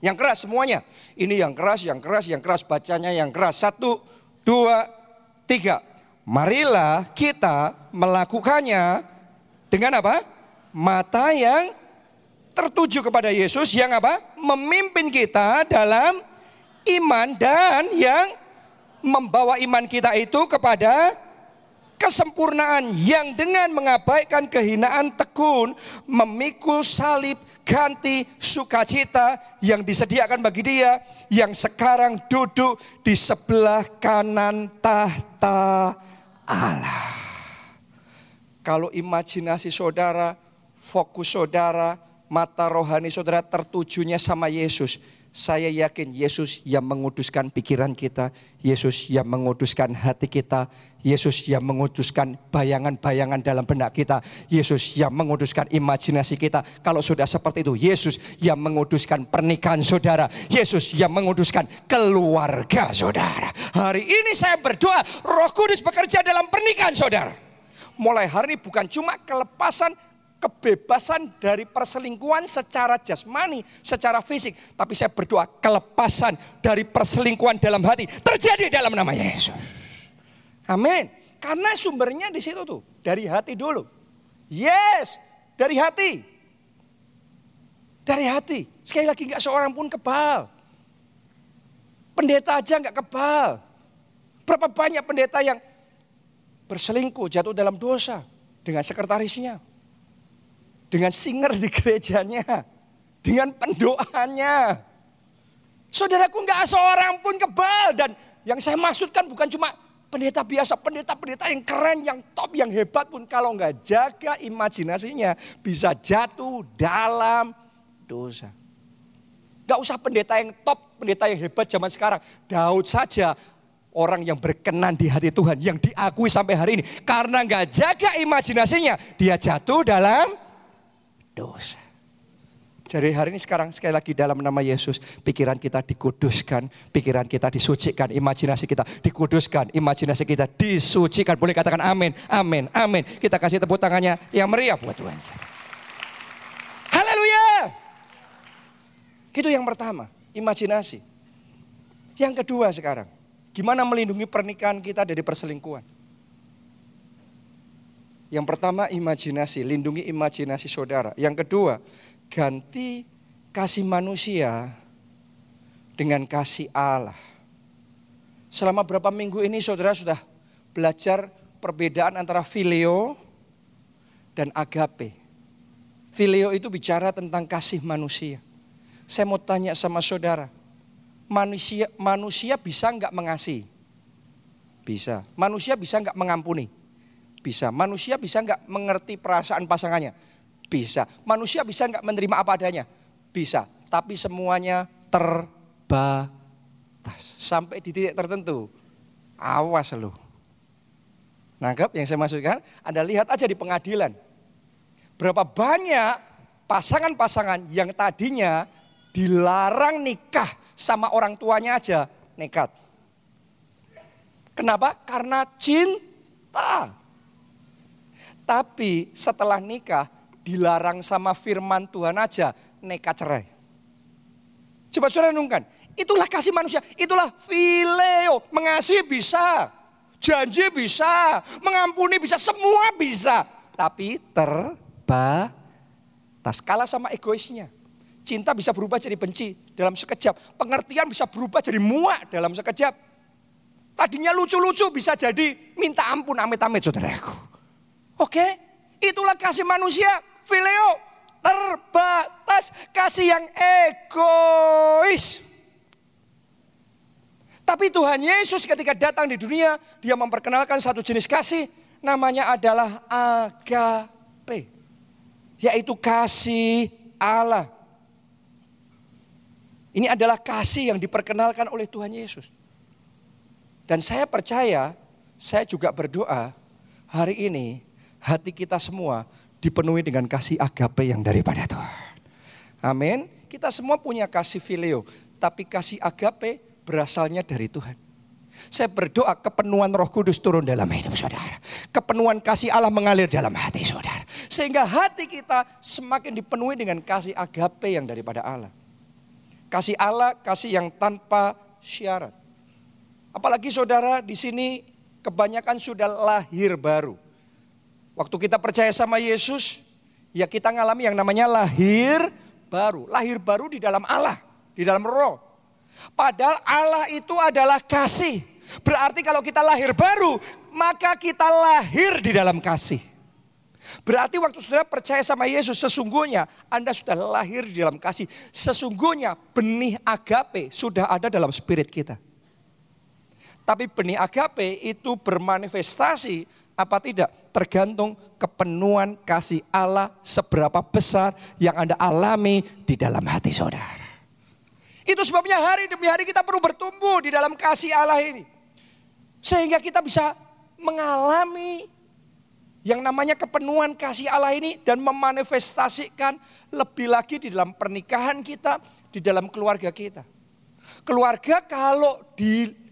Yang keras semuanya. Ini yang keras, yang keras, yang keras. Bacanya yang keras. Satu, dua, tiga. Marilah kita melakukannya dengan apa? Mata yang tertuju kepada Yesus yang apa? Memimpin kita dalam iman dan yang membawa iman kita itu kepada kesempurnaan yang dengan mengabaikan kehinaan tekun memikul salib ganti sukacita yang disediakan bagi dia yang sekarang duduk di sebelah kanan tahta Allah. Kalau imajinasi saudara, fokus saudara, mata rohani saudara tertujunya sama Yesus, saya yakin Yesus yang menguduskan pikiran kita, Yesus yang menguduskan hati kita, Yesus yang menguduskan bayangan-bayangan dalam benak kita. Yesus yang menguduskan imajinasi kita. Kalau sudah seperti itu, Yesus yang menguduskan pernikahan saudara. Yesus yang menguduskan keluarga saudara. Hari ini saya berdoa, roh kudus bekerja dalam pernikahan saudara. Mulai hari ini bukan cuma kelepasan kebebasan dari perselingkuhan secara jasmani, secara fisik. Tapi saya berdoa kelepasan dari perselingkuhan dalam hati terjadi dalam nama Yesus. Amin. Karena sumbernya di situ tuh, dari hati dulu. Yes, dari hati. Dari hati. Sekali lagi nggak seorang pun kebal. Pendeta aja nggak kebal. Berapa banyak pendeta yang berselingkuh, jatuh dalam dosa dengan sekretarisnya, dengan singer di gerejanya, dengan pendoanya. Saudaraku nggak seorang pun kebal dan yang saya maksudkan bukan cuma pendeta biasa, pendeta-pendeta yang keren, yang top, yang hebat pun kalau nggak jaga imajinasinya bisa jatuh dalam dosa. Gak usah pendeta yang top, pendeta yang hebat zaman sekarang. Daud saja orang yang berkenan di hati Tuhan, yang diakui sampai hari ini. Karena nggak jaga imajinasinya, dia jatuh dalam dosa. Jadi hari ini sekarang sekali lagi dalam nama Yesus, pikiran kita dikuduskan, pikiran kita disucikan, imajinasi kita dikuduskan, imajinasi kita disucikan. Boleh katakan amin, amin, amin. Kita kasih tepuk tangannya yang meriah buat Tuhan. Haleluya. Itu yang pertama, imajinasi. Yang kedua sekarang, gimana melindungi pernikahan kita dari perselingkuhan? Yang pertama imajinasi, lindungi imajinasi saudara. Yang kedua, ganti kasih manusia dengan kasih Allah. Selama berapa minggu ini saudara sudah belajar perbedaan antara filio dan agape. Filio itu bicara tentang kasih manusia. Saya mau tanya sama saudara, manusia manusia bisa nggak mengasihi? Bisa. Manusia bisa nggak mengampuni? Bisa. Manusia bisa nggak mengerti perasaan pasangannya? Bisa. Manusia bisa nggak menerima apa adanya? Bisa. Tapi semuanya terbatas. Sampai di titik tertentu. Awas loh. Nangkap yang saya maksudkan? Anda lihat aja di pengadilan. Berapa banyak pasangan-pasangan yang tadinya dilarang nikah sama orang tuanya aja nekat. Kenapa? Karena cinta. Tapi setelah nikah dilarang sama firman Tuhan aja nekat cerai. Coba saudara renungkan, itulah kasih manusia, itulah fileo, mengasihi bisa, janji bisa, mengampuni bisa, semua bisa. Tapi terbatas, kalah sama egoisnya. Cinta bisa berubah jadi benci dalam sekejap. Pengertian bisa berubah jadi muak dalam sekejap. Tadinya lucu-lucu bisa jadi minta ampun amit-amit saudaraku. Oke, itulah kasih manusia, fileo, terbatas, kasih yang egois. Tapi Tuhan Yesus ketika datang di dunia, dia memperkenalkan satu jenis kasih, namanya adalah agape. Yaitu kasih Allah. Ini adalah kasih yang diperkenalkan oleh Tuhan Yesus. Dan saya percaya, saya juga berdoa hari ini hati kita semua dipenuhi dengan kasih agape yang daripada Tuhan. Amin. Kita semua punya kasih filio, tapi kasih agape berasalnya dari Tuhan. Saya berdoa kepenuhan roh kudus turun dalam hidup saudara. Kepenuhan kasih Allah mengalir dalam hati saudara. Sehingga hati kita semakin dipenuhi dengan kasih agape yang daripada Allah. Kasih Allah, kasih yang tanpa syarat. Apalagi saudara di sini kebanyakan sudah lahir baru. Waktu kita percaya sama Yesus, ya kita ngalami yang namanya lahir baru. Lahir baru di dalam Allah, di dalam roh. Padahal Allah itu adalah kasih. Berarti kalau kita lahir baru, maka kita lahir di dalam kasih. Berarti waktu saudara percaya sama Yesus, sesungguhnya Anda sudah lahir di dalam kasih. Sesungguhnya benih agape sudah ada dalam spirit kita. Tapi benih agape itu bermanifestasi apa tidak? Tergantung kepenuhan kasih Allah seberapa besar yang Anda alami di dalam hati saudara. Itu sebabnya hari demi hari kita perlu bertumbuh di dalam kasih Allah ini. Sehingga kita bisa mengalami yang namanya kepenuhan kasih Allah ini dan memanifestasikan lebih lagi di dalam pernikahan kita, di dalam keluarga kita. Keluarga kalau di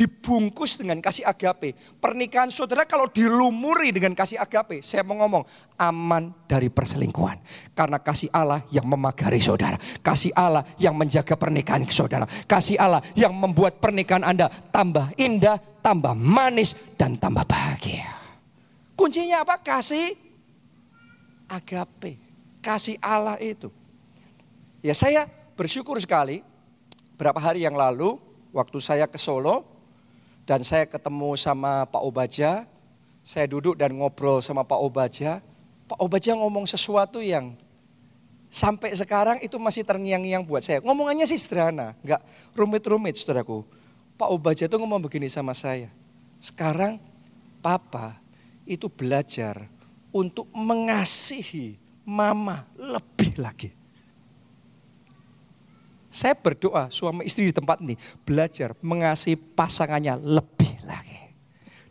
dibungkus dengan kasih agape. Pernikahan saudara kalau dilumuri dengan kasih agape, saya mau ngomong aman dari perselingkuhan. Karena kasih Allah yang memagari saudara. Kasih Allah yang menjaga pernikahan saudara. Kasih Allah yang membuat pernikahan Anda tambah indah, tambah manis, dan tambah bahagia. Kuncinya apa? Kasih agape. Kasih Allah itu. Ya saya bersyukur sekali berapa hari yang lalu waktu saya ke Solo dan saya ketemu sama Pak Obaja, saya duduk dan ngobrol sama Pak Obaja. Pak Obaja ngomong sesuatu yang sampai sekarang itu masih terngiang-ngiang buat saya. Ngomongannya sih sederhana, nggak rumit-rumit saudaraku. Pak Obaja itu ngomong begini sama saya. Sekarang papa itu belajar untuk mengasihi mama lebih lagi. Saya berdoa suami istri di tempat ini belajar mengasihi pasangannya lebih lagi.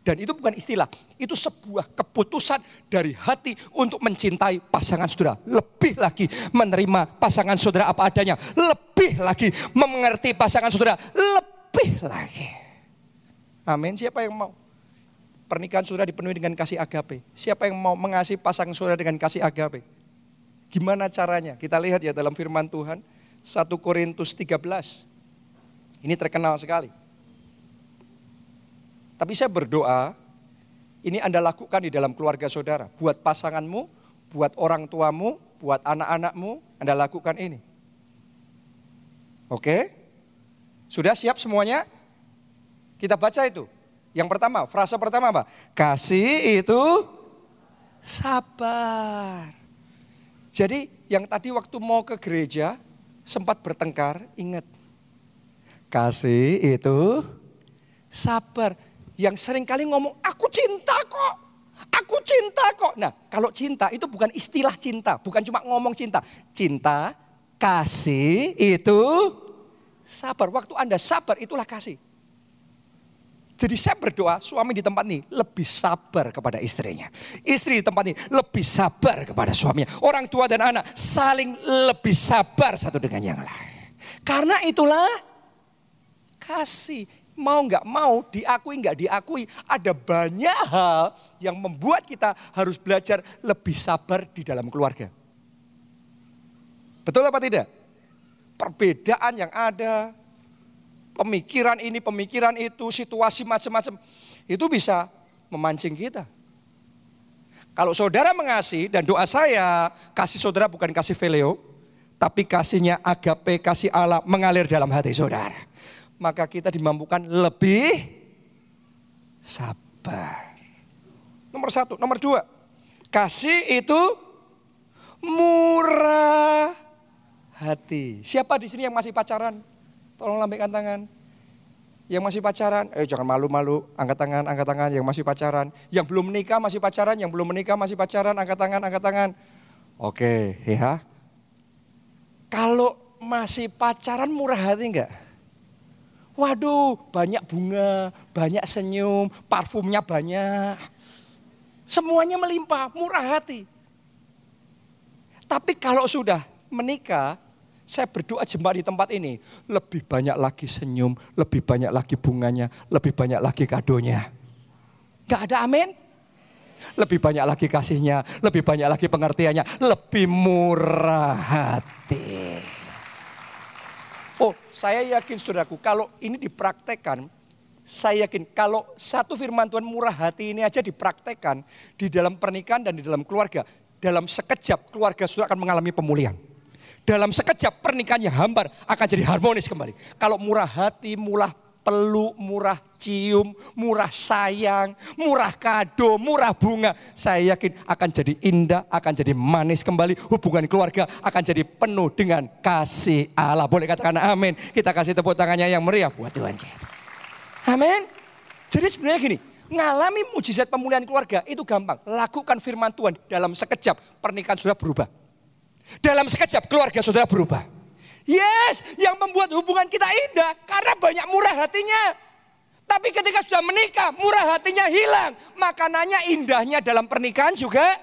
Dan itu bukan istilah, itu sebuah keputusan dari hati untuk mencintai pasangan saudara. Lebih lagi menerima pasangan saudara apa adanya. Lebih lagi mengerti pasangan saudara. Lebih lagi. Amin. Siapa yang mau? Pernikahan saudara dipenuhi dengan kasih agape. Siapa yang mau mengasihi pasangan saudara dengan kasih agape? Gimana caranya? Kita lihat ya dalam firman Tuhan 1 Korintus 13. Ini terkenal sekali. Tapi saya berdoa, ini Anda lakukan di dalam keluarga saudara. Buat pasanganmu, buat orang tuamu, buat anak-anakmu, Anda lakukan ini. Oke? Sudah siap semuanya? Kita baca itu. Yang pertama, frasa pertama apa? Kasih itu sabar. Jadi yang tadi waktu mau ke gereja, sempat bertengkar, ingat. Kasih itu sabar. Yang sering kali ngomong, aku cinta kok. Aku cinta kok. Nah kalau cinta itu bukan istilah cinta. Bukan cuma ngomong cinta. Cinta, kasih itu sabar. Waktu Anda sabar itulah kasih. Jadi saya berdoa suami di tempat ini lebih sabar kepada istrinya. Istri di tempat ini lebih sabar kepada suaminya. Orang tua dan anak saling lebih sabar satu dengan yang lain. Karena itulah kasih. Mau nggak mau, diakui nggak diakui. Ada banyak hal yang membuat kita harus belajar lebih sabar di dalam keluarga. Betul apa tidak? Perbedaan yang ada, pemikiran ini, pemikiran itu, situasi macam-macam. Itu bisa memancing kita. Kalau saudara mengasihi dan doa saya, kasih saudara bukan kasih veleo, tapi kasihnya agape, kasih Allah mengalir dalam hati saudara. Maka kita dimampukan lebih sabar. Nomor satu. Nomor dua. Kasih itu murah hati. Siapa di sini yang masih pacaran? Tolong lambaikan tangan. Yang masih pacaran, eh jangan malu-malu, angkat tangan, angkat tangan. Yang masih pacaran, yang belum menikah masih pacaran, yang belum menikah masih pacaran, angkat tangan, angkat tangan. Oke, ya. Kalau masih pacaran murah hati enggak? Waduh, banyak bunga, banyak senyum, parfumnya banyak. Semuanya melimpah, murah hati. Tapi kalau sudah menikah, saya berdoa jemaat di tempat ini. Lebih banyak lagi senyum, lebih banyak lagi bunganya, lebih banyak lagi kadonya. Gak ada amin? Lebih banyak lagi kasihnya, lebih banyak lagi pengertiannya, lebih murah hati. Oh, saya yakin saudaraku, kalau ini dipraktekkan, saya yakin kalau satu firman Tuhan murah hati ini aja dipraktekkan di dalam pernikahan dan di dalam keluarga, dalam sekejap keluarga saudara akan mengalami pemulihan dalam sekejap pernikahannya hambar akan jadi harmonis kembali. Kalau murah hati, murah peluk, murah cium, murah sayang, murah kado, murah bunga. Saya yakin akan jadi indah, akan jadi manis kembali. Hubungan keluarga akan jadi penuh dengan kasih Allah. Boleh katakan amin. Kita kasih tepuk tangannya yang meriah buat Tuhan. Amin. Jadi sebenarnya gini, ngalami mujizat pemulihan keluarga itu gampang. Lakukan firman Tuhan dalam sekejap pernikahan sudah berubah. Dalam sekejap keluarga saudara berubah. Yes, yang membuat hubungan kita indah karena banyak murah hatinya. Tapi ketika sudah menikah, murah hatinya hilang. Makanannya indahnya dalam pernikahan juga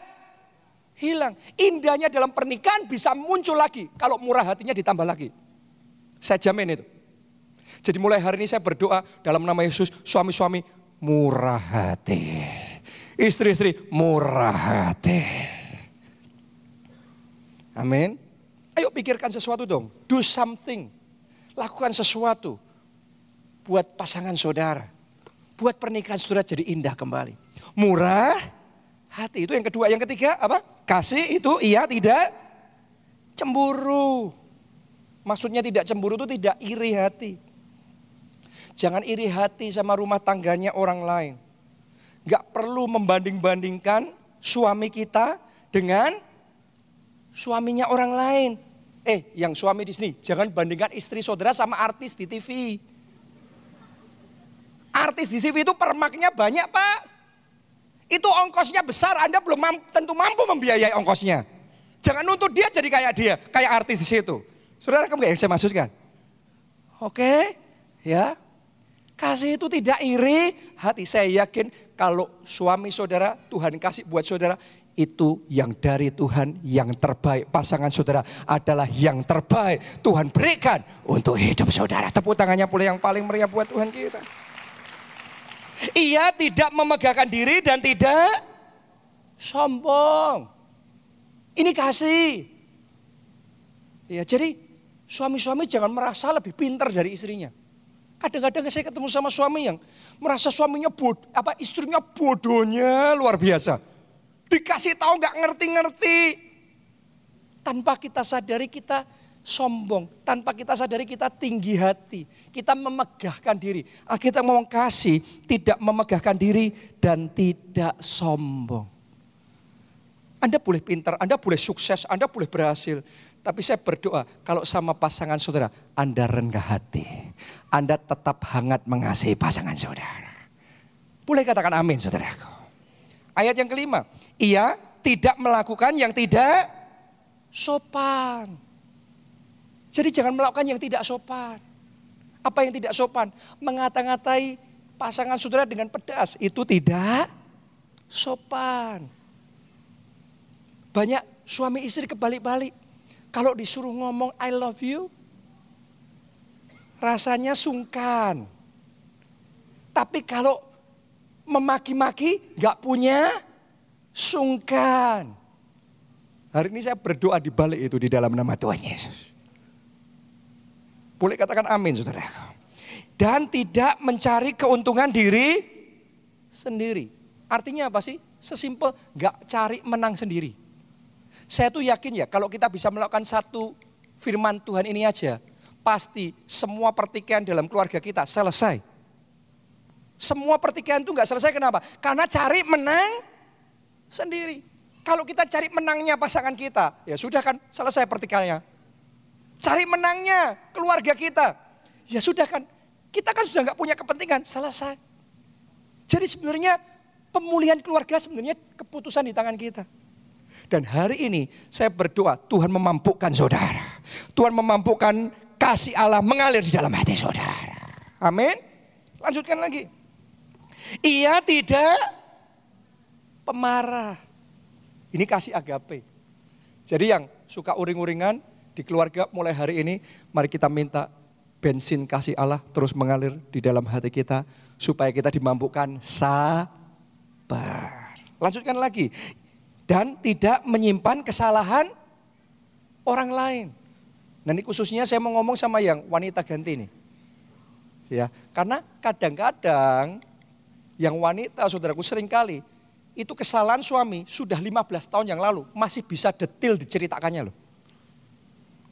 hilang. Indahnya dalam pernikahan bisa muncul lagi kalau murah hatinya ditambah lagi. Saya jamin itu. Jadi mulai hari ini saya berdoa dalam nama Yesus, suami-suami murah hati. Istri-istri murah hati. Amin. Ayo pikirkan sesuatu dong. Do something. Lakukan sesuatu. Buat pasangan saudara. Buat pernikahan saudara jadi indah kembali. Murah hati. Itu yang kedua. Yang ketiga apa? Kasih itu iya tidak cemburu. Maksudnya tidak cemburu itu tidak iri hati. Jangan iri hati sama rumah tangganya orang lain. Gak perlu membanding-bandingkan suami kita dengan suaminya orang lain. Eh, yang suami di sini, jangan bandingkan istri saudara sama artis di TV. Artis di TV itu permaknya banyak, Pak. Itu ongkosnya besar, Anda belum mampu, tentu mampu membiayai ongkosnya. Jangan nuntut dia jadi kayak dia, kayak artis di situ. Saudara kamu yang saya maksudkan? Oke, ya. Kasih itu tidak iri hati. Saya yakin kalau suami saudara, Tuhan kasih buat saudara, itu yang dari Tuhan yang terbaik. Pasangan saudara adalah yang terbaik Tuhan berikan untuk hidup saudara. Tepuk tangannya pula yang paling meriah buat Tuhan kita. Ia tidak memegahkan diri dan tidak sombong. Ini kasih. Ya, jadi suami-suami jangan merasa lebih pintar dari istrinya. Kadang-kadang saya ketemu sama suami yang merasa suaminya bod, apa istrinya bodohnya luar biasa. Dikasih tahu nggak ngerti-ngerti. Tanpa kita sadari kita sombong. Tanpa kita sadari kita tinggi hati. Kita memegahkan diri. Ah, kita mau kasih tidak memegahkan diri dan tidak sombong. Anda boleh pintar, Anda boleh sukses, Anda boleh berhasil. Tapi saya berdoa kalau sama pasangan saudara, Anda rendah hati. Anda tetap hangat mengasihi pasangan saudara. Boleh katakan amin saudaraku. Ayat yang kelima, ia tidak melakukan yang tidak sopan. Jadi jangan melakukan yang tidak sopan. Apa yang tidak sopan? Mengata-ngatai pasangan saudara dengan pedas. Itu tidak sopan. Banyak suami istri kebalik-balik. Kalau disuruh ngomong I love you, rasanya sungkan. Tapi kalau memaki-maki, nggak punya sungkan. Hari ini saya berdoa di balik itu di dalam nama Tuhan Yesus. Boleh katakan amin saudara. Dan tidak mencari keuntungan diri sendiri. Artinya apa sih? Sesimpel gak cari menang sendiri. Saya tuh yakin ya kalau kita bisa melakukan satu firman Tuhan ini aja. Pasti semua pertikaian dalam keluarga kita selesai Semua pertikaian itu nggak selesai kenapa? Karena cari menang sendiri. Kalau kita cari menangnya pasangan kita, ya sudah kan selesai pertikaiannya. Cari menangnya keluarga kita, ya sudah kan. Kita kan sudah nggak punya kepentingan, selesai. Jadi sebenarnya pemulihan keluarga sebenarnya keputusan di tangan kita. Dan hari ini saya berdoa Tuhan memampukan saudara. Tuhan memampukan kasih Allah mengalir di dalam hati saudara. Amin. Lanjutkan lagi. Ia tidak pemarah. Ini kasih agape. Jadi yang suka uring-uringan di keluarga mulai hari ini, mari kita minta bensin kasih Allah terus mengalir di dalam hati kita supaya kita dimampukan sabar. Lanjutkan lagi. Dan tidak menyimpan kesalahan orang lain. Nah ini khususnya saya mau ngomong sama yang wanita ganti ini. Ya, karena kadang-kadang yang wanita saudaraku sering kali itu kesalahan suami sudah 15 tahun yang lalu masih bisa detil diceritakannya loh.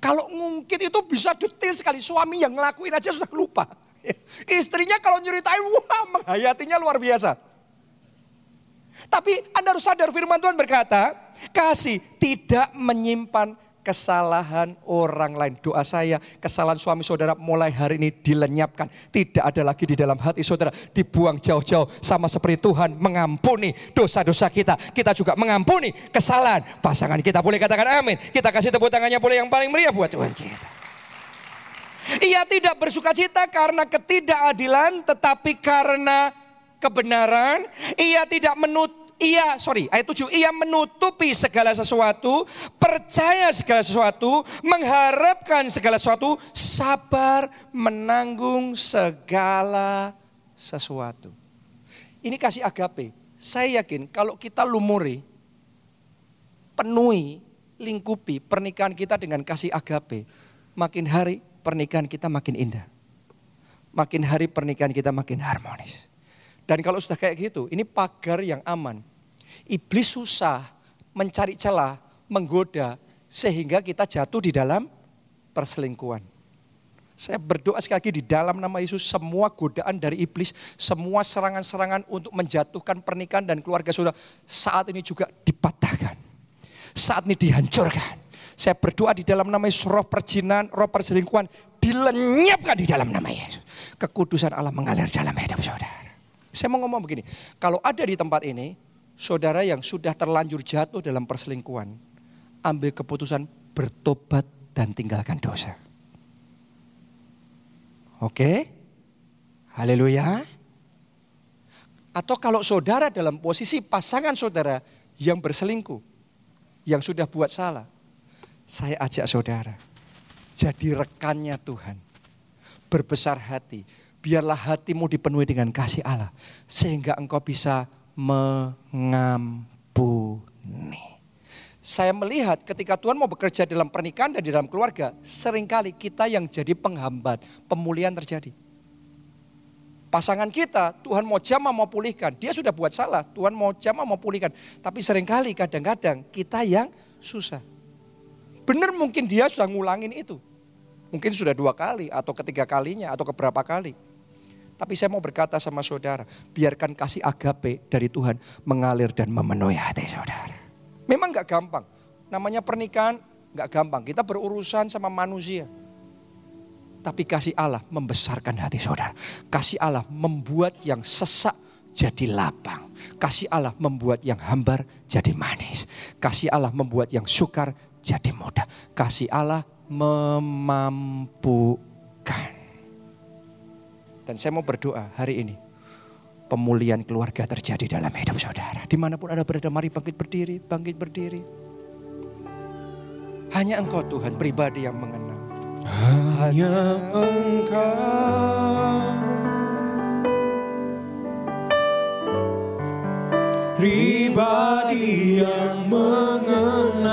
Kalau mungkin itu bisa detil sekali suami yang ngelakuin aja sudah lupa. Istrinya kalau nyeritain wah menghayatinya luar biasa. Tapi Anda harus sadar firman Tuhan berkata, kasih tidak menyimpan kesalahan orang lain. Doa saya, kesalahan suami saudara mulai hari ini dilenyapkan. Tidak ada lagi di dalam hati saudara. Dibuang jauh-jauh sama seperti Tuhan mengampuni dosa-dosa kita. Kita juga mengampuni kesalahan pasangan kita. Boleh katakan amin. Kita kasih tepuk tangannya boleh yang paling meriah buat Tuhan kita. Ia tidak bersuka cita karena ketidakadilan tetapi karena kebenaran. Ia tidak menut ia sorry ayat 7 ia menutupi segala sesuatu, percaya segala sesuatu, mengharapkan segala sesuatu, sabar menanggung segala sesuatu. Ini kasih agape. Saya yakin kalau kita lumuri, penuhi, lingkupi pernikahan kita dengan kasih agape, makin hari pernikahan kita makin indah. Makin hari pernikahan kita makin harmonis. Dan kalau sudah kayak gitu, ini pagar yang aman. Iblis susah mencari celah, menggoda, sehingga kita jatuh di dalam perselingkuhan. Saya berdoa sekali lagi di dalam nama Yesus semua godaan dari iblis, semua serangan-serangan untuk menjatuhkan pernikahan dan keluarga saudara saat ini juga dipatahkan. Saat ini dihancurkan. Saya berdoa di dalam nama Yesus roh perjinan, roh perselingkuhan dilenyapkan di dalam nama Yesus. Kekudusan Allah mengalir dalam hidup saudara. Saya mau ngomong begini, kalau ada di tempat ini, saudara yang sudah terlanjur jatuh dalam perselingkuhan, ambil keputusan bertobat dan tinggalkan dosa. Oke? Haleluya. Atau kalau saudara dalam posisi pasangan saudara yang berselingkuh, yang sudah buat salah, saya ajak saudara, jadi rekannya Tuhan. Berbesar hati, biarlah hatimu dipenuhi dengan kasih Allah. Sehingga engkau bisa mengampuni. Saya melihat ketika Tuhan mau bekerja dalam pernikahan dan di dalam keluarga, sering kali kita yang jadi penghambat, pemulihan terjadi. Pasangan kita, Tuhan mau jamah mau pulihkan. Dia sudah buat salah, Tuhan mau jamah mau pulihkan. Tapi sering kali kadang-kadang kita yang susah. Benar mungkin dia sudah ngulangin itu. Mungkin sudah dua kali atau ketiga kalinya atau keberapa kali. Tapi saya mau berkata sama saudara, biarkan kasih agape dari Tuhan mengalir dan memenuhi hati saudara. Memang gak gampang, namanya pernikahan gak gampang. Kita berurusan sama manusia. Tapi kasih Allah membesarkan hati saudara. Kasih Allah membuat yang sesak jadi lapang. Kasih Allah membuat yang hambar jadi manis. Kasih Allah membuat yang sukar jadi mudah. Kasih Allah memampukan. Dan saya mau berdoa hari ini. Pemulihan keluarga terjadi dalam hidup saudara. Di mana pun ada berada, mari bangkit berdiri, bangkit berdiri. Hanya engkau Tuhan pribadi yang mengenal. Hanya engkau. Pribadi yang mengenal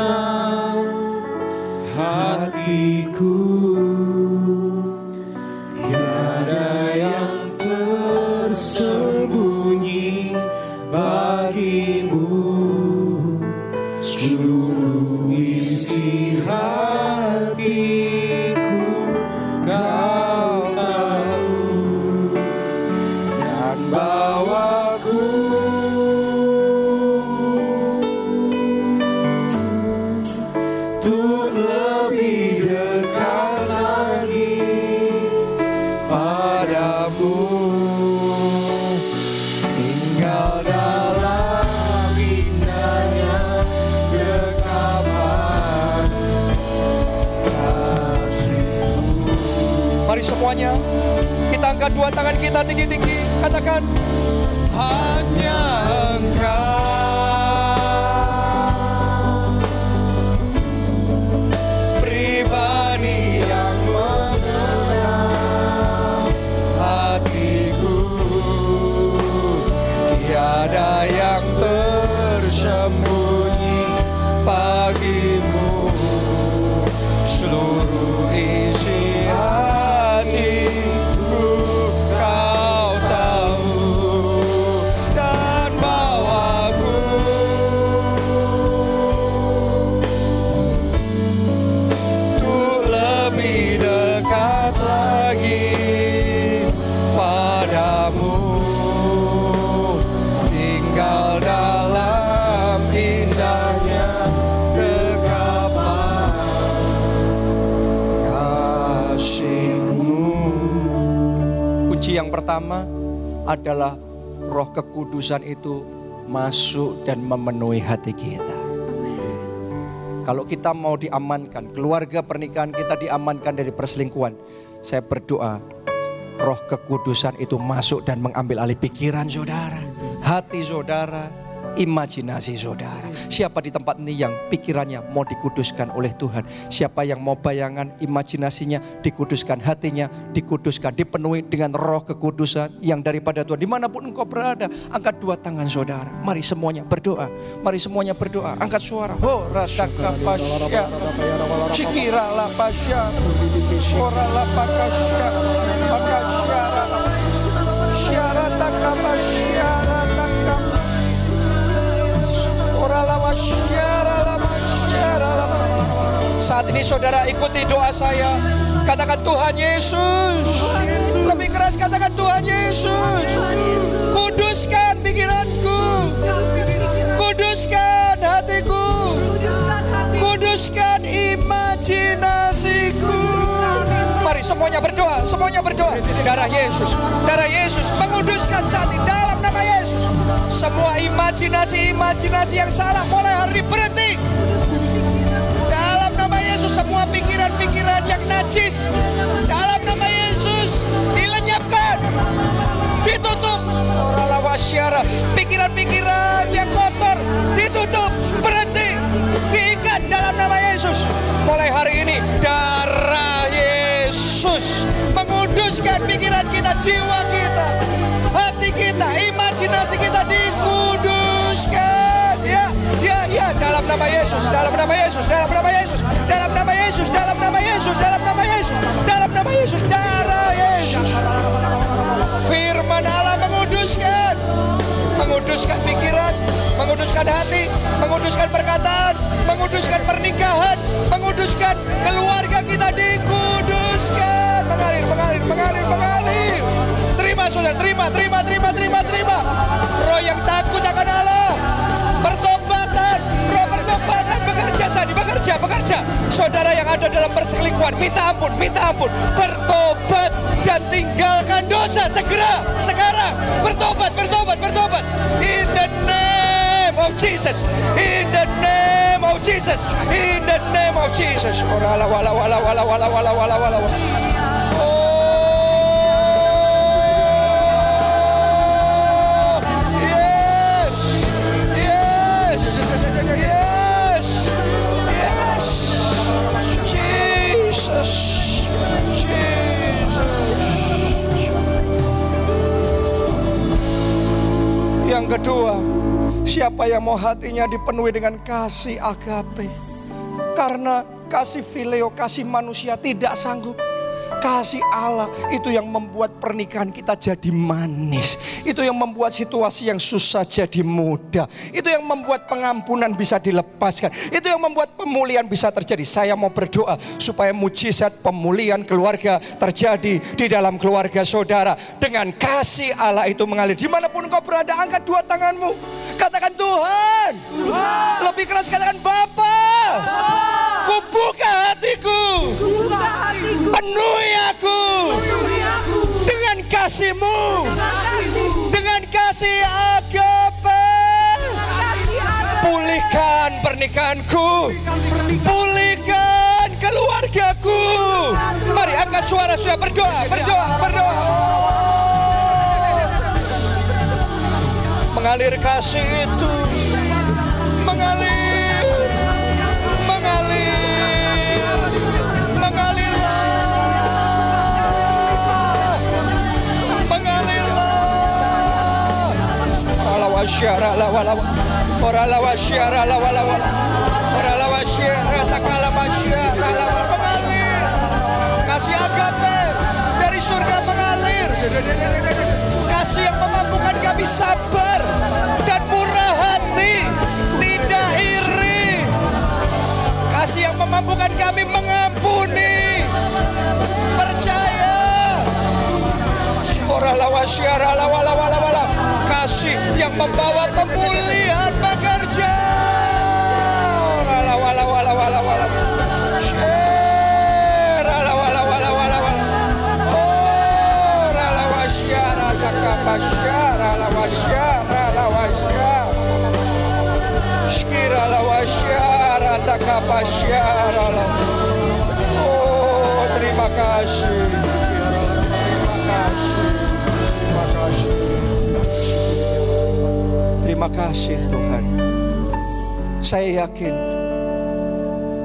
dua tangan kita tinggi-tinggi. Katakan hanya pertama adalah roh kekudusan itu masuk dan memenuhi hati kita kalau kita mau diamankan, keluarga pernikahan kita diamankan dari perselingkuhan. Saya berdoa, roh kekudusan itu masuk dan mengambil alih pikiran saudara, hati saudara, imajinasi saudara. Siapa di tempat ini yang pikirannya mau dikuduskan oleh Tuhan? Siapa yang mau bayangan imajinasinya dikuduskan, hatinya dikuduskan, dipenuhi dengan roh kekudusan yang daripada Tuhan. Di mana pun engkau berada, angkat dua tangan saudara. Mari semuanya berdoa. Mari semuanya berdoa. Angkat suara. Ho rataka pasya. Cikira la pasya. Ora la pakasya. Pakasya. Syarataka Saat ini saudara ikuti doa saya. Katakan Tuhan Yesus. Lebih keras katakan Tuhan Yesus. Kuduskan pikiranku. Mari semuanya berdoa, semuanya berdoa. Darah Yesus, darah Yesus menguduskan saat ini dalam nama Yesus. Semua imajinasi-imajinasi yang salah mulai hari berhenti. Dalam nama Yesus semua pikiran-pikiran yang najis dalam nama Yesus dilenyapkan, ditutup. Pikiran-pikiran yang kotor ditutup, berhenti, diikat dalam nama Yesus. Mulai hari ini darah menguduskan pikiran kita, jiwa kita, hati kita, imajinasi kita dikuduskan. Ya, ya, ya, dalam nama Yesus, dalam nama Yesus, dalam nama Yesus, dalam nama Yesus, dalam nama Yesus, dalam nama Yesus, dalam nama Yesus, darah Yesus. Firman Allah menguduskan, menguduskan pikiran, menguduskan hati, menguduskan perkataan, menguduskan pernikahan, menguduskan keluarga kita dikuduskan. Mengalir, mengalir, mengalir, mengalir. Terima saudara, terima, terima, terima, terima, terima. Roh yang takut akan Allah. Pertobatan, roh pertobatan bekerja sani, bekerja, bekerja. Saudara yang ada dalam perselingkuhan, minta ampun, minta ampun. Bertobat dan tinggalkan dosa segera, sekarang. Bertobat, bertobat, bertobat. In the name of Jesus. In the name of Jesus. In the name of Jesus. Oh. Yes. Yes. Yes. Yes. Jesus. Jesus. Yang kedua, siapa yang mau hatinya dipenuhi dengan kasih agape? Karena kasih fileo, kasih manusia tidak sanggup. Kasih Allah itu yang membuat pernikahan kita jadi manis. Itu yang membuat situasi yang susah jadi mudah. Itu yang membuat pengampunan bisa dilepaskan. Itu yang membuat pemulihan bisa terjadi. Saya mau berdoa supaya mujizat pemulihan keluarga terjadi di dalam keluarga saudara. Dengan kasih Allah itu mengalir. Di mana pun kau berada, angkat dua tanganmu. Katakan Tuhan. Lebih keras katakan Bapa. Kubuka hatiku. Penuhi aku dengan kasihmu, dengan kasih agape. Pulihkan pernikahanku, pulihkan keluargaku. Mari angkat suara sudah berdoa, berdoa, berdoa. Mengalir kasih itu. Ala wasyara la wala ora la wasyara la wala wala ora la wasyara takala la wala mengalir. Kasih agape dari surga mengalir. Kasih yang memampukan kami sabar dan murah hati, tidak iri. Kasih yang memampukan kami mengampuni, percaya. Ora lawa syara lawa lawa lawa lawa. Kasih yang membawa pemulihan pekerja. Ora lawa lawa lawa lawa lawa. Syara lawa lawa lawa lawa. Ora lawa syara takapa syara lawa syara lawa syara. Shkira lawa syara takapa syara lawa. Oh, terima kasih. Terima kasih Tuhan. Saya yakin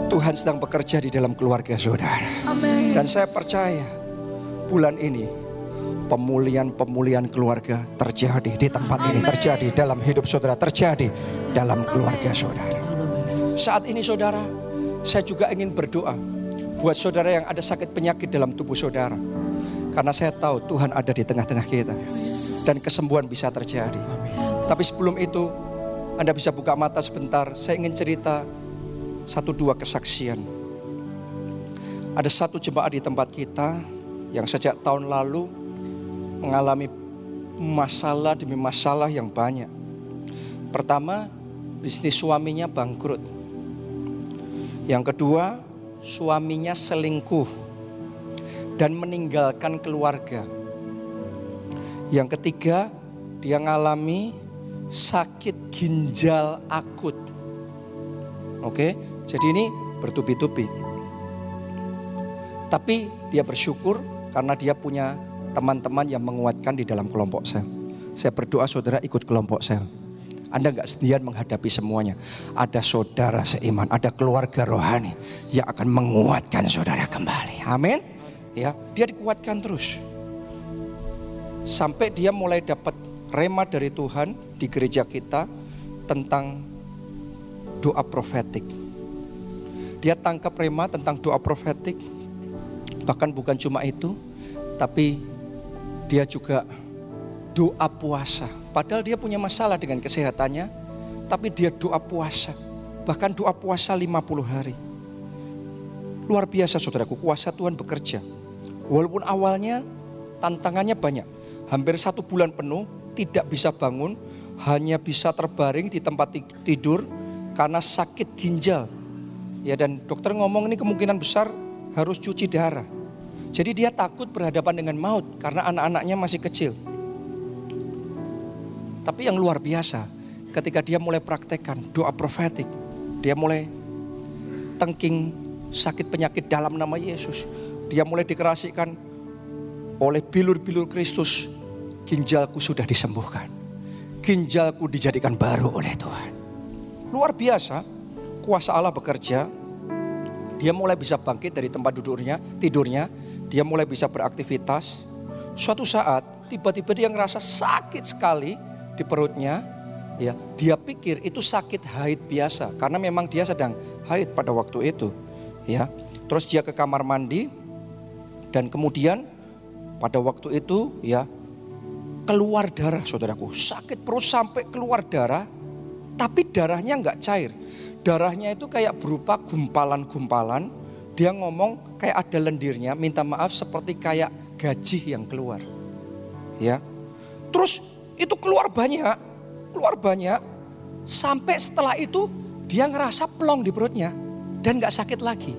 Tuhan sedang bekerja di dalam keluarga saudara. Dan saya percaya bulan ini pemulihan-pemulihan keluarga terjadi di tempat ini, terjadi dalam hidup saudara, terjadi dalam keluarga saudara. Saat ini saudara, saya juga ingin berdoa buat saudara yang ada sakit penyakit dalam tubuh saudara. Karena saya tahu Tuhan ada di tengah-tengah kita. Dan kesembuhan bisa terjadi. Tapi sebelum itu, Anda bisa buka mata sebentar. Saya ingin cerita satu dua kesaksian. Ada satu jemaat di tempat kita yang sejak tahun lalu mengalami masalah demi masalah yang banyak. Pertama, bisnis suaminya bangkrut. Yang kedua, suaminya selingkuh dan meninggalkan keluarga. Yang ketiga, dia mengalami sakit ginjal akut. Oke, jadi ini bertubi-tubi. Tapi dia bersyukur karena dia punya teman-teman yang menguatkan di dalam kelompok sel. Saya berdoa saudara ikut kelompok sel. Anda nggak sendirian menghadapi semuanya. Ada saudara seiman, ada keluarga rohani yang akan menguatkan saudara kembali. Amin. Ya, dia dikuatkan terus. Sampai dia mulai dapat rema dari Tuhan di gereja kita tentang doa profetik. Dia tangkap rema tentang doa profetik. Bahkan bukan cuma itu, tapi dia juga doa puasa. Padahal dia punya masalah dengan kesehatannya, tapi dia doa puasa. Bahkan doa puasa 50 hari. Luar biasa saudaraku, kuasa Tuhan bekerja. Walaupun awalnya tantangannya banyak. Hampir satu bulan penuh tidak bisa bangun, hanya bisa terbaring di tempat tidur karena sakit ginjal. Ya dan dokter ngomong ini kemungkinan besar harus cuci darah. Jadi dia takut berhadapan dengan maut karena anak-anaknya masih kecil. Tapi yang luar biasa, ketika dia mulai praktekkan doa profetik, dia mulai tengking sakit penyakit dalam nama Yesus. Dia mulai dikerasikan oleh bilur-bilur Kristus. Ginjalku sudah disembuhkan. Ginjalku dijadikan baru oleh Tuhan. Luar biasa, kuasa Allah bekerja. Dia mulai bisa bangkit dari tempat duduknya, tidurnya. Dia mulai bisa beraktivitas. Suatu saat tiba-tiba dia ngerasa sakit sekali di perutnya. Ya, dia pikir itu sakit haid biasa karena memang dia sedang haid pada waktu itu. Ya, terus dia ke kamar mandi dan kemudian pada waktu itu ya keluar darah saudaraku. Sakit perut sampai keluar darah tapi darahnya nggak cair. Darahnya itu kayak berupa gumpalan-gumpalan. Dia ngomong kayak ada lendirnya minta maaf seperti kayak gaji yang keluar. Ya. Terus itu keluar banyak keluar banyak. Sampai setelah itu dia ngerasa plong di perutnya dan nggak sakit lagi.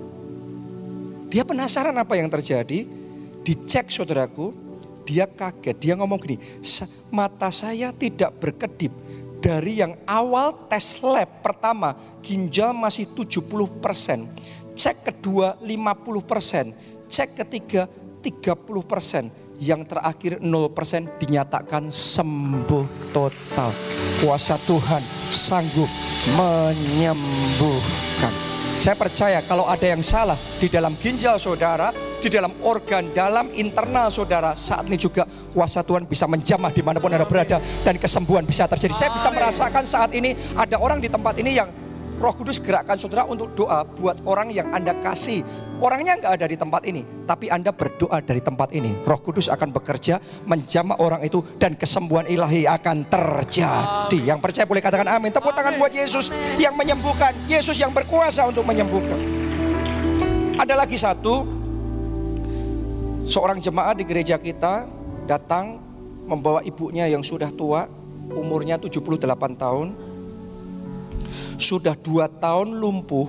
Dia penasaran apa yang terjadi. Dicek saudaraku dia kaget, dia ngomong gini, mata saya tidak berkedip. Dari yang awal tes lab pertama, ginjal masih 70 persen. Cek kedua 50 persen. Cek ketiga 30 persen. yang terakhir 0% dinyatakan sembuh total. Kuasa Tuhan sanggup menyembuhkan. Saya percaya kalau ada yang salah di dalam ginjal saudara, di dalam organ, dalam internal saudara, saat ini juga kuasa Tuhan bisa menjamah di mana pun anda berada dan kesembuhan bisa terjadi. Saya bisa merasakan saat ini ada orang di tempat ini yang Roh Kudus gerakkan saudara untuk doa buat orang yang anda kasih. Orangnya nggak ada di tempat ini, tapi anda berdoa dari tempat ini. Roh Kudus akan bekerja menjamah orang itu dan kesembuhan ilahi akan terjadi. Yang percaya boleh katakan amin. Tepuk tangan buat Yesus yang menyembuhkan, Yesus yang berkuasa untuk menyembuhkan. Ada lagi satu, seorang jemaat di gereja kita datang membawa ibunya yang sudah tua, umurnya 78 tahun, sudah dua tahun lumpuh,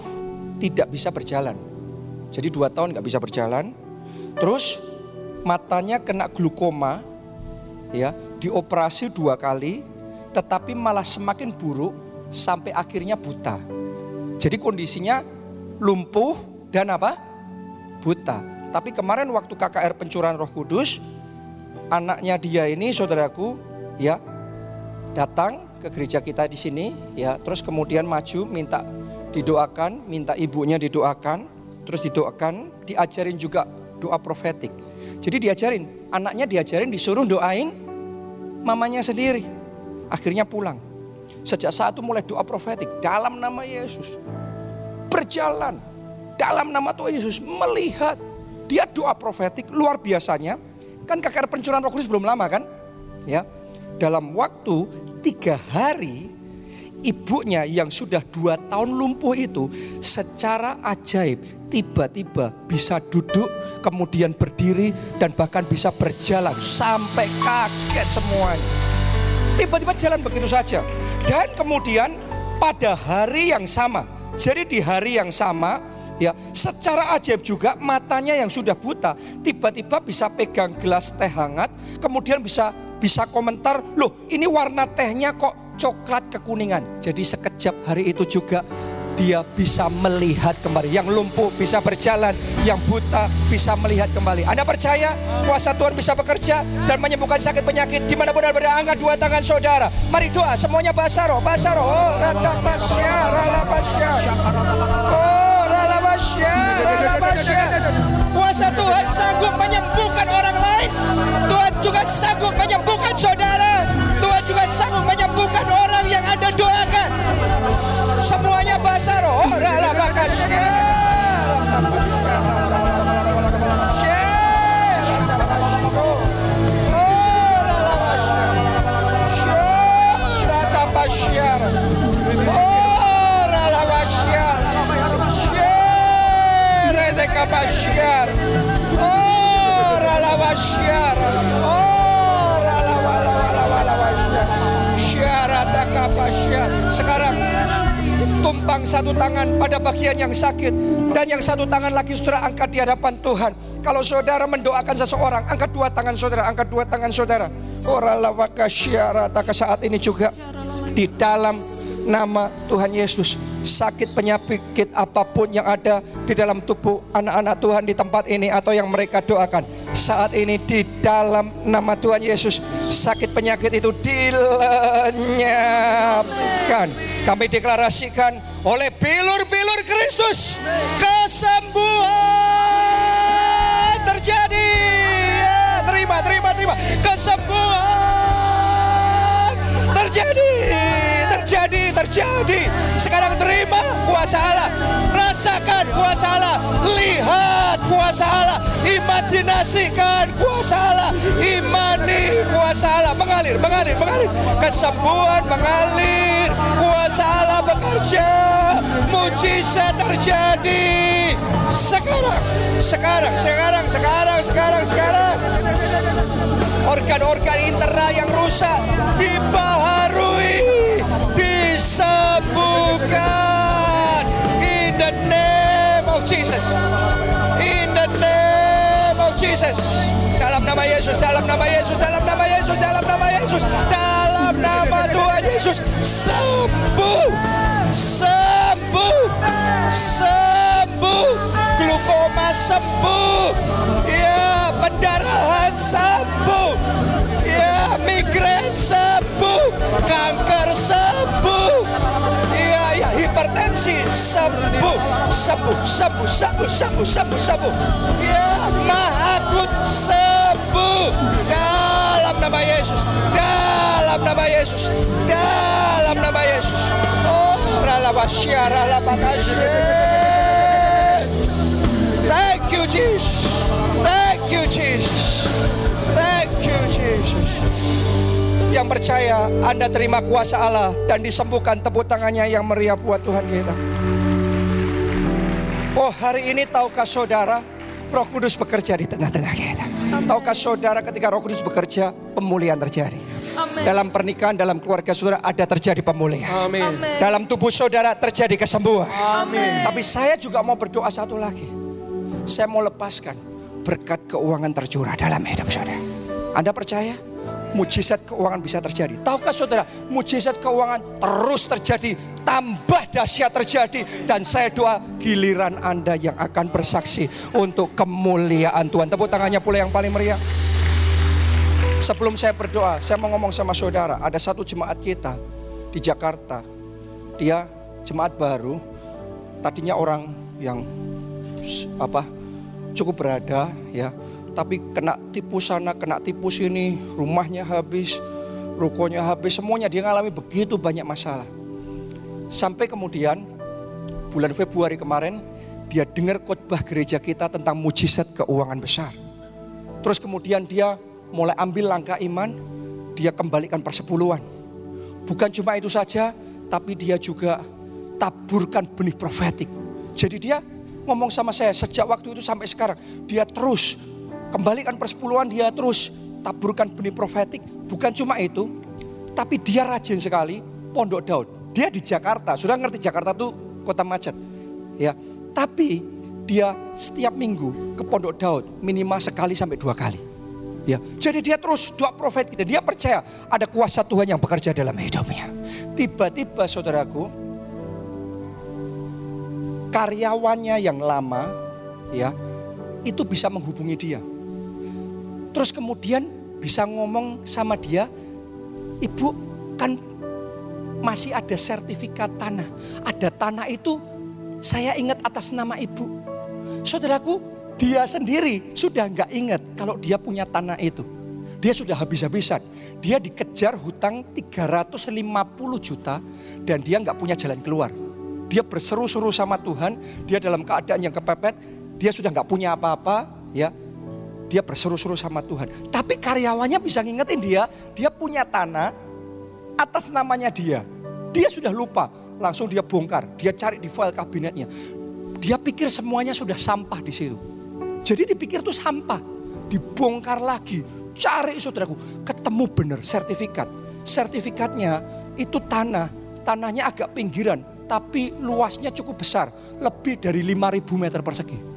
tidak bisa berjalan. Jadi dua tahun nggak bisa berjalan. Terus matanya kena glukoma, ya dioperasi dua kali, tetapi malah semakin buruk sampai akhirnya buta. Jadi kondisinya lumpuh dan apa? Buta. Tapi kemarin waktu KKR pencurahan Roh Kudus, anaknya dia ini saudaraku, ya datang ke gereja kita di sini, ya terus kemudian maju minta didoakan, minta ibunya didoakan, terus didoakan, diajarin juga doa profetik. Jadi diajarin, anaknya diajarin disuruh doain mamanya sendiri. Akhirnya pulang. Sejak saat itu mulai doa profetik dalam nama Yesus. Berjalan dalam nama Tuhan Yesus melihat dia doa profetik luar biasanya. Kan kakak pencurahan roh kudus belum lama kan? Ya, dalam waktu tiga hari ibunya yang sudah dua tahun lumpuh itu secara ajaib tiba-tiba bisa duduk, kemudian berdiri, dan bahkan bisa berjalan sampai kaget semuanya. Tiba-tiba jalan begitu saja. Dan kemudian pada hari yang sama, jadi di hari yang sama, ya secara ajaib juga matanya yang sudah buta tiba-tiba bisa pegang gelas teh hangat, kemudian bisa bisa komentar, loh ini warna tehnya kok coklat kekuningan. Jadi sekejap hari itu juga dia bisa melihat kembali. Yang lumpuh bisa berjalan, yang buta bisa melihat kembali. Anda percaya kuasa Tuhan bisa bekerja dan menyembuhkan sakit penyakit di mana benar berada angkat dua tangan saudara. Mari doa semuanya rala pasya. Oh, Kuasa Tuhan sanggup menyembuhkan orang lain. Tuhan juga sanggup menyembuhkan saudara. Tuhan juga sanggup menyembuhkan orang yang Anda doakan. Semuanya bahasa roh. Oh. Oh. Sekarang tumpang satu tangan pada bagian yang sakit dan yang satu tangan lagi saudara angkat di hadapan Tuhan. Kalau saudara mendoakan seseorang, angkat dua tangan saudara, angkat dua tangan saudara. Oralawakasyarata saat ini juga di dalam nama Tuhan Yesus sakit penyakit apa pun yang ada di dalam tubuh anak-anak Tuhan di tempat ini atau yang mereka doakan. Saat ini di dalam nama Tuhan Yesus sakit penyakit itu dilenyapkan. Kami deklarasikan oleh bilur-bilur Kristus kesembuhan terjadi. Ya, terima terima terima. Kesembuhan terjadi terjadi. Sekarang terima kuasa Allah. Rasakan kuasa Allah. Lihat kuasa Allah. Imajinasikan kuasa Allah. Imani kuasa Allah. Mengalir mengalir mengalir. Kesembuhan mengalir. Kuasa Allah bekerja. Mujizat terjadi. Sekarang sekarang sekarang sekarang sekarang sekarang. Organ-organ internal yang rusak. Dibaharui disembuhkan in the name of Jesus. In the name of Jesus. Dalam nama Yesus dalam nama Yesus dalam nama Yesus dalam nama Yesus dalam nama Tuhan Yesus. Sembuh. Sembuh. Sembuh. Glukoma sembuh. Ya pendarahan sembuh. Ya, migrain sembuh, kanker sembuh. Hipertensi sembuh, sembuh, sembuh, sembuh, sembuh, sembuh, sembuh. Ya, mahakut sembuh. Dalam nama Yesus, dalam nama Yesus, dalam nama Yesus. Oh, ralabasya, ralabakasya. Thank you, Jesus. Thank you, Jesus. Thank you, Jesus. Yang percaya Anda terima kuasa Allah dan disembuhkan tepuk tangannya yang meriah buat Tuhan kita. Oh hari ini tahukah saudara Roh Kudus bekerja di tengah-tengah kita. Tahukah saudara ketika Roh Kudus bekerja pemulihan terjadi. Dalam pernikahan, dalam keluarga saudara ada terjadi pemulihan. Amin. Dalam tubuh saudara terjadi kesembuhan. Tapi saya juga mau berdoa satu lagi. Saya mau lepaskan berkat keuangan tercurah dalam hidup saudara. Anda percaya? Mujizat keuangan bisa terjadi. Tahukah saudara, mujizat keuangan terus terjadi, tambah dahsyat terjadi. Dan saya doa giliran Anda yang akan bersaksi untuk kemuliaan Tuhan. Tepuk tangannya pula yang paling meriah. Sebelum saya berdoa, saya mau ngomong sama saudara. Ada satu jemaat kita di Jakarta. Dia jemaat baru. Tadinya orang yang apa cukup berada ya tapi kena tipu sana kena tipu sini rumahnya habis rukonya habis semuanya. Dia ngalami begitu banyak masalah. Sampai kemudian bulan Februari kemarin dia dengar khotbah gereja kita tentang mujizat keuangan besar. Terus kemudian dia mulai ambil langkah iman dia kembalikan persepuluhan. Bukan cuma itu saja tapi dia juga taburkan benih profetik. Jadi dia ngomong sama saya sejak waktu itu sampai sekarang dia terus kembalikan persepuluhan dia terus. Taburkan benih profetik. Bukan cuma itu tapi dia rajin sekali. Pondok Daud. Dia di Jakarta. Sudah ngerti Jakarta tuh kota macet. Ya. Tapi dia setiap minggu ke pondok Daud minimal sekali sampai dua kali. Ya. Jadi dia terus doa profetik dan dia percaya ada kuasa Tuhan yang bekerja dalam hidupnya. Tiba-tiba saudaraku karyawannya yang lama ya itu bisa menghubungi dia. Terus kemudian bisa ngomong sama dia, "Ibu, kan masih ada sertifikat tanah. Ada tanah itu saya ingat atas nama Ibu." Saudaraku, dia sendiri sudah nggak ingat kalau dia punya tanah itu. Dia sudah habis-habisan. Dia dikejar hutang 350 juta dan dia nggak punya jalan keluar. Dia berseru-seru sama Tuhan, dia dalam keadaan yang kepepet, dia sudah nggak punya apa-apa, ya. Dia berseru-seru sama Tuhan. Tapi karyawannya bisa ngingetin dia, dia punya tanah atas namanya dia. Dia sudah lupa, langsung dia bongkar, dia cari di file kabinetnya. Dia pikir semuanya sudah sampah di situ. Jadi dipikir itu sampah, dibongkar lagi, cari saudaraku, ketemu benar sertifikat. Sertifikatnya itu tanah, tanahnya agak pinggiran, tapi luasnya cukup besar, lebih dari 5000 meter persegi.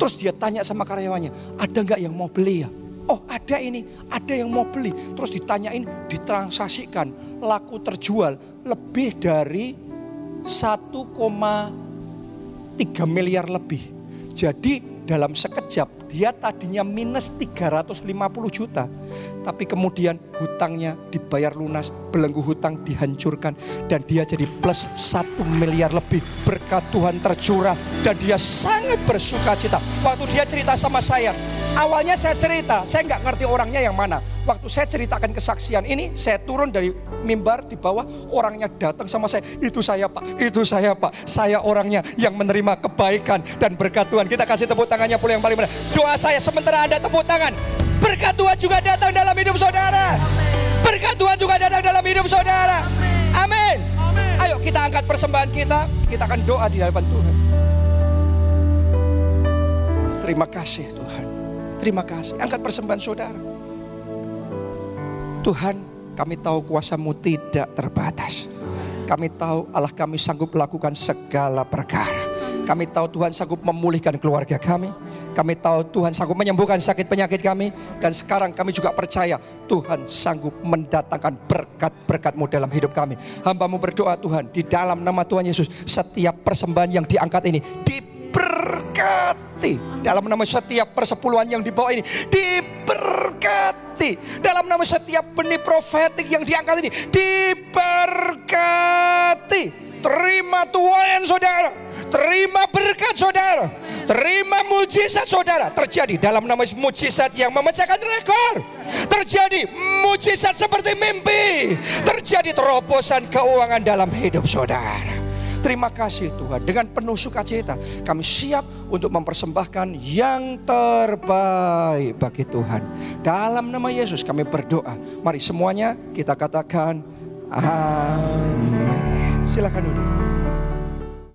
Terus dia tanya sama karyawannya, ada nggak yang mau beli ya? Oh ada ini, ada yang mau beli. Terus ditanyain, ditransaksikan, laku terjual lebih dari 1,3 miliar lebih. Jadi dalam sekejap dia tadinya minus 350 juta. Tapi kemudian hutangnya dibayar lunas, belenggu hutang dihancurkan. Dan dia jadi plus 1 miliar lebih berkat Tuhan tercurah. Dan dia sangat bersuka cita. Waktu dia cerita sama saya, awalnya saya cerita, saya nggak ngerti orangnya yang mana. Waktu saya ceritakan kesaksian ini, saya turun dari mimbar di bawah, orangnya datang sama saya. Itu saya pak, itu saya pak. Saya orangnya yang menerima kebaikan dan berkat Tuhan. Kita kasih tepuk tangannya pula yang paling benar. Doa saya sementara Anda tepuk tangan. Berkat Tuhan juga datang dalam hidup saudara. Berkat Tuhan juga datang dalam hidup saudara. Amin. Ayo kita angkat persembahan kita. Kita akan doa di hadapan Tuhan. Terima kasih Tuhan. Terima kasih. Angkat persembahan saudara. Tuhan kami tahu kuasamu tidak terbatas. Kami tahu Allah kami sanggup melakukan segala perkara. Kami tahu Tuhan sanggup memulihkan keluarga kami. Kami tahu Tuhan sanggup menyembuhkan sakit penyakit kami. Dan sekarang kami juga percaya Tuhan sanggup mendatangkan berkat-berkatmu dalam hidup kami. Hambamu berdoa Tuhan di dalam nama Tuhan Yesus. Setiap persembahan yang diangkat ini diberkati. Dalam nama setiap persepuluhan yang dibawa ini diberkati. Dalam nama setiap benih profetik yang diangkat ini diberkati. Terima tuayan saudara. Terima berkat saudara. Terima mujizat saudara. Terjadi dalam nama mujizat yang memecahkan rekor. Terjadi mujizat seperti mimpi. Terjadi terobosan keuangan dalam hidup saudara. Terima kasih Tuhan. Dengan penuh sukacita kami siap untuk mempersembahkan yang terbaik bagi Tuhan. Dalam nama Yesus kami berdoa. Mari semuanya kita katakan amin. Silakan duduk.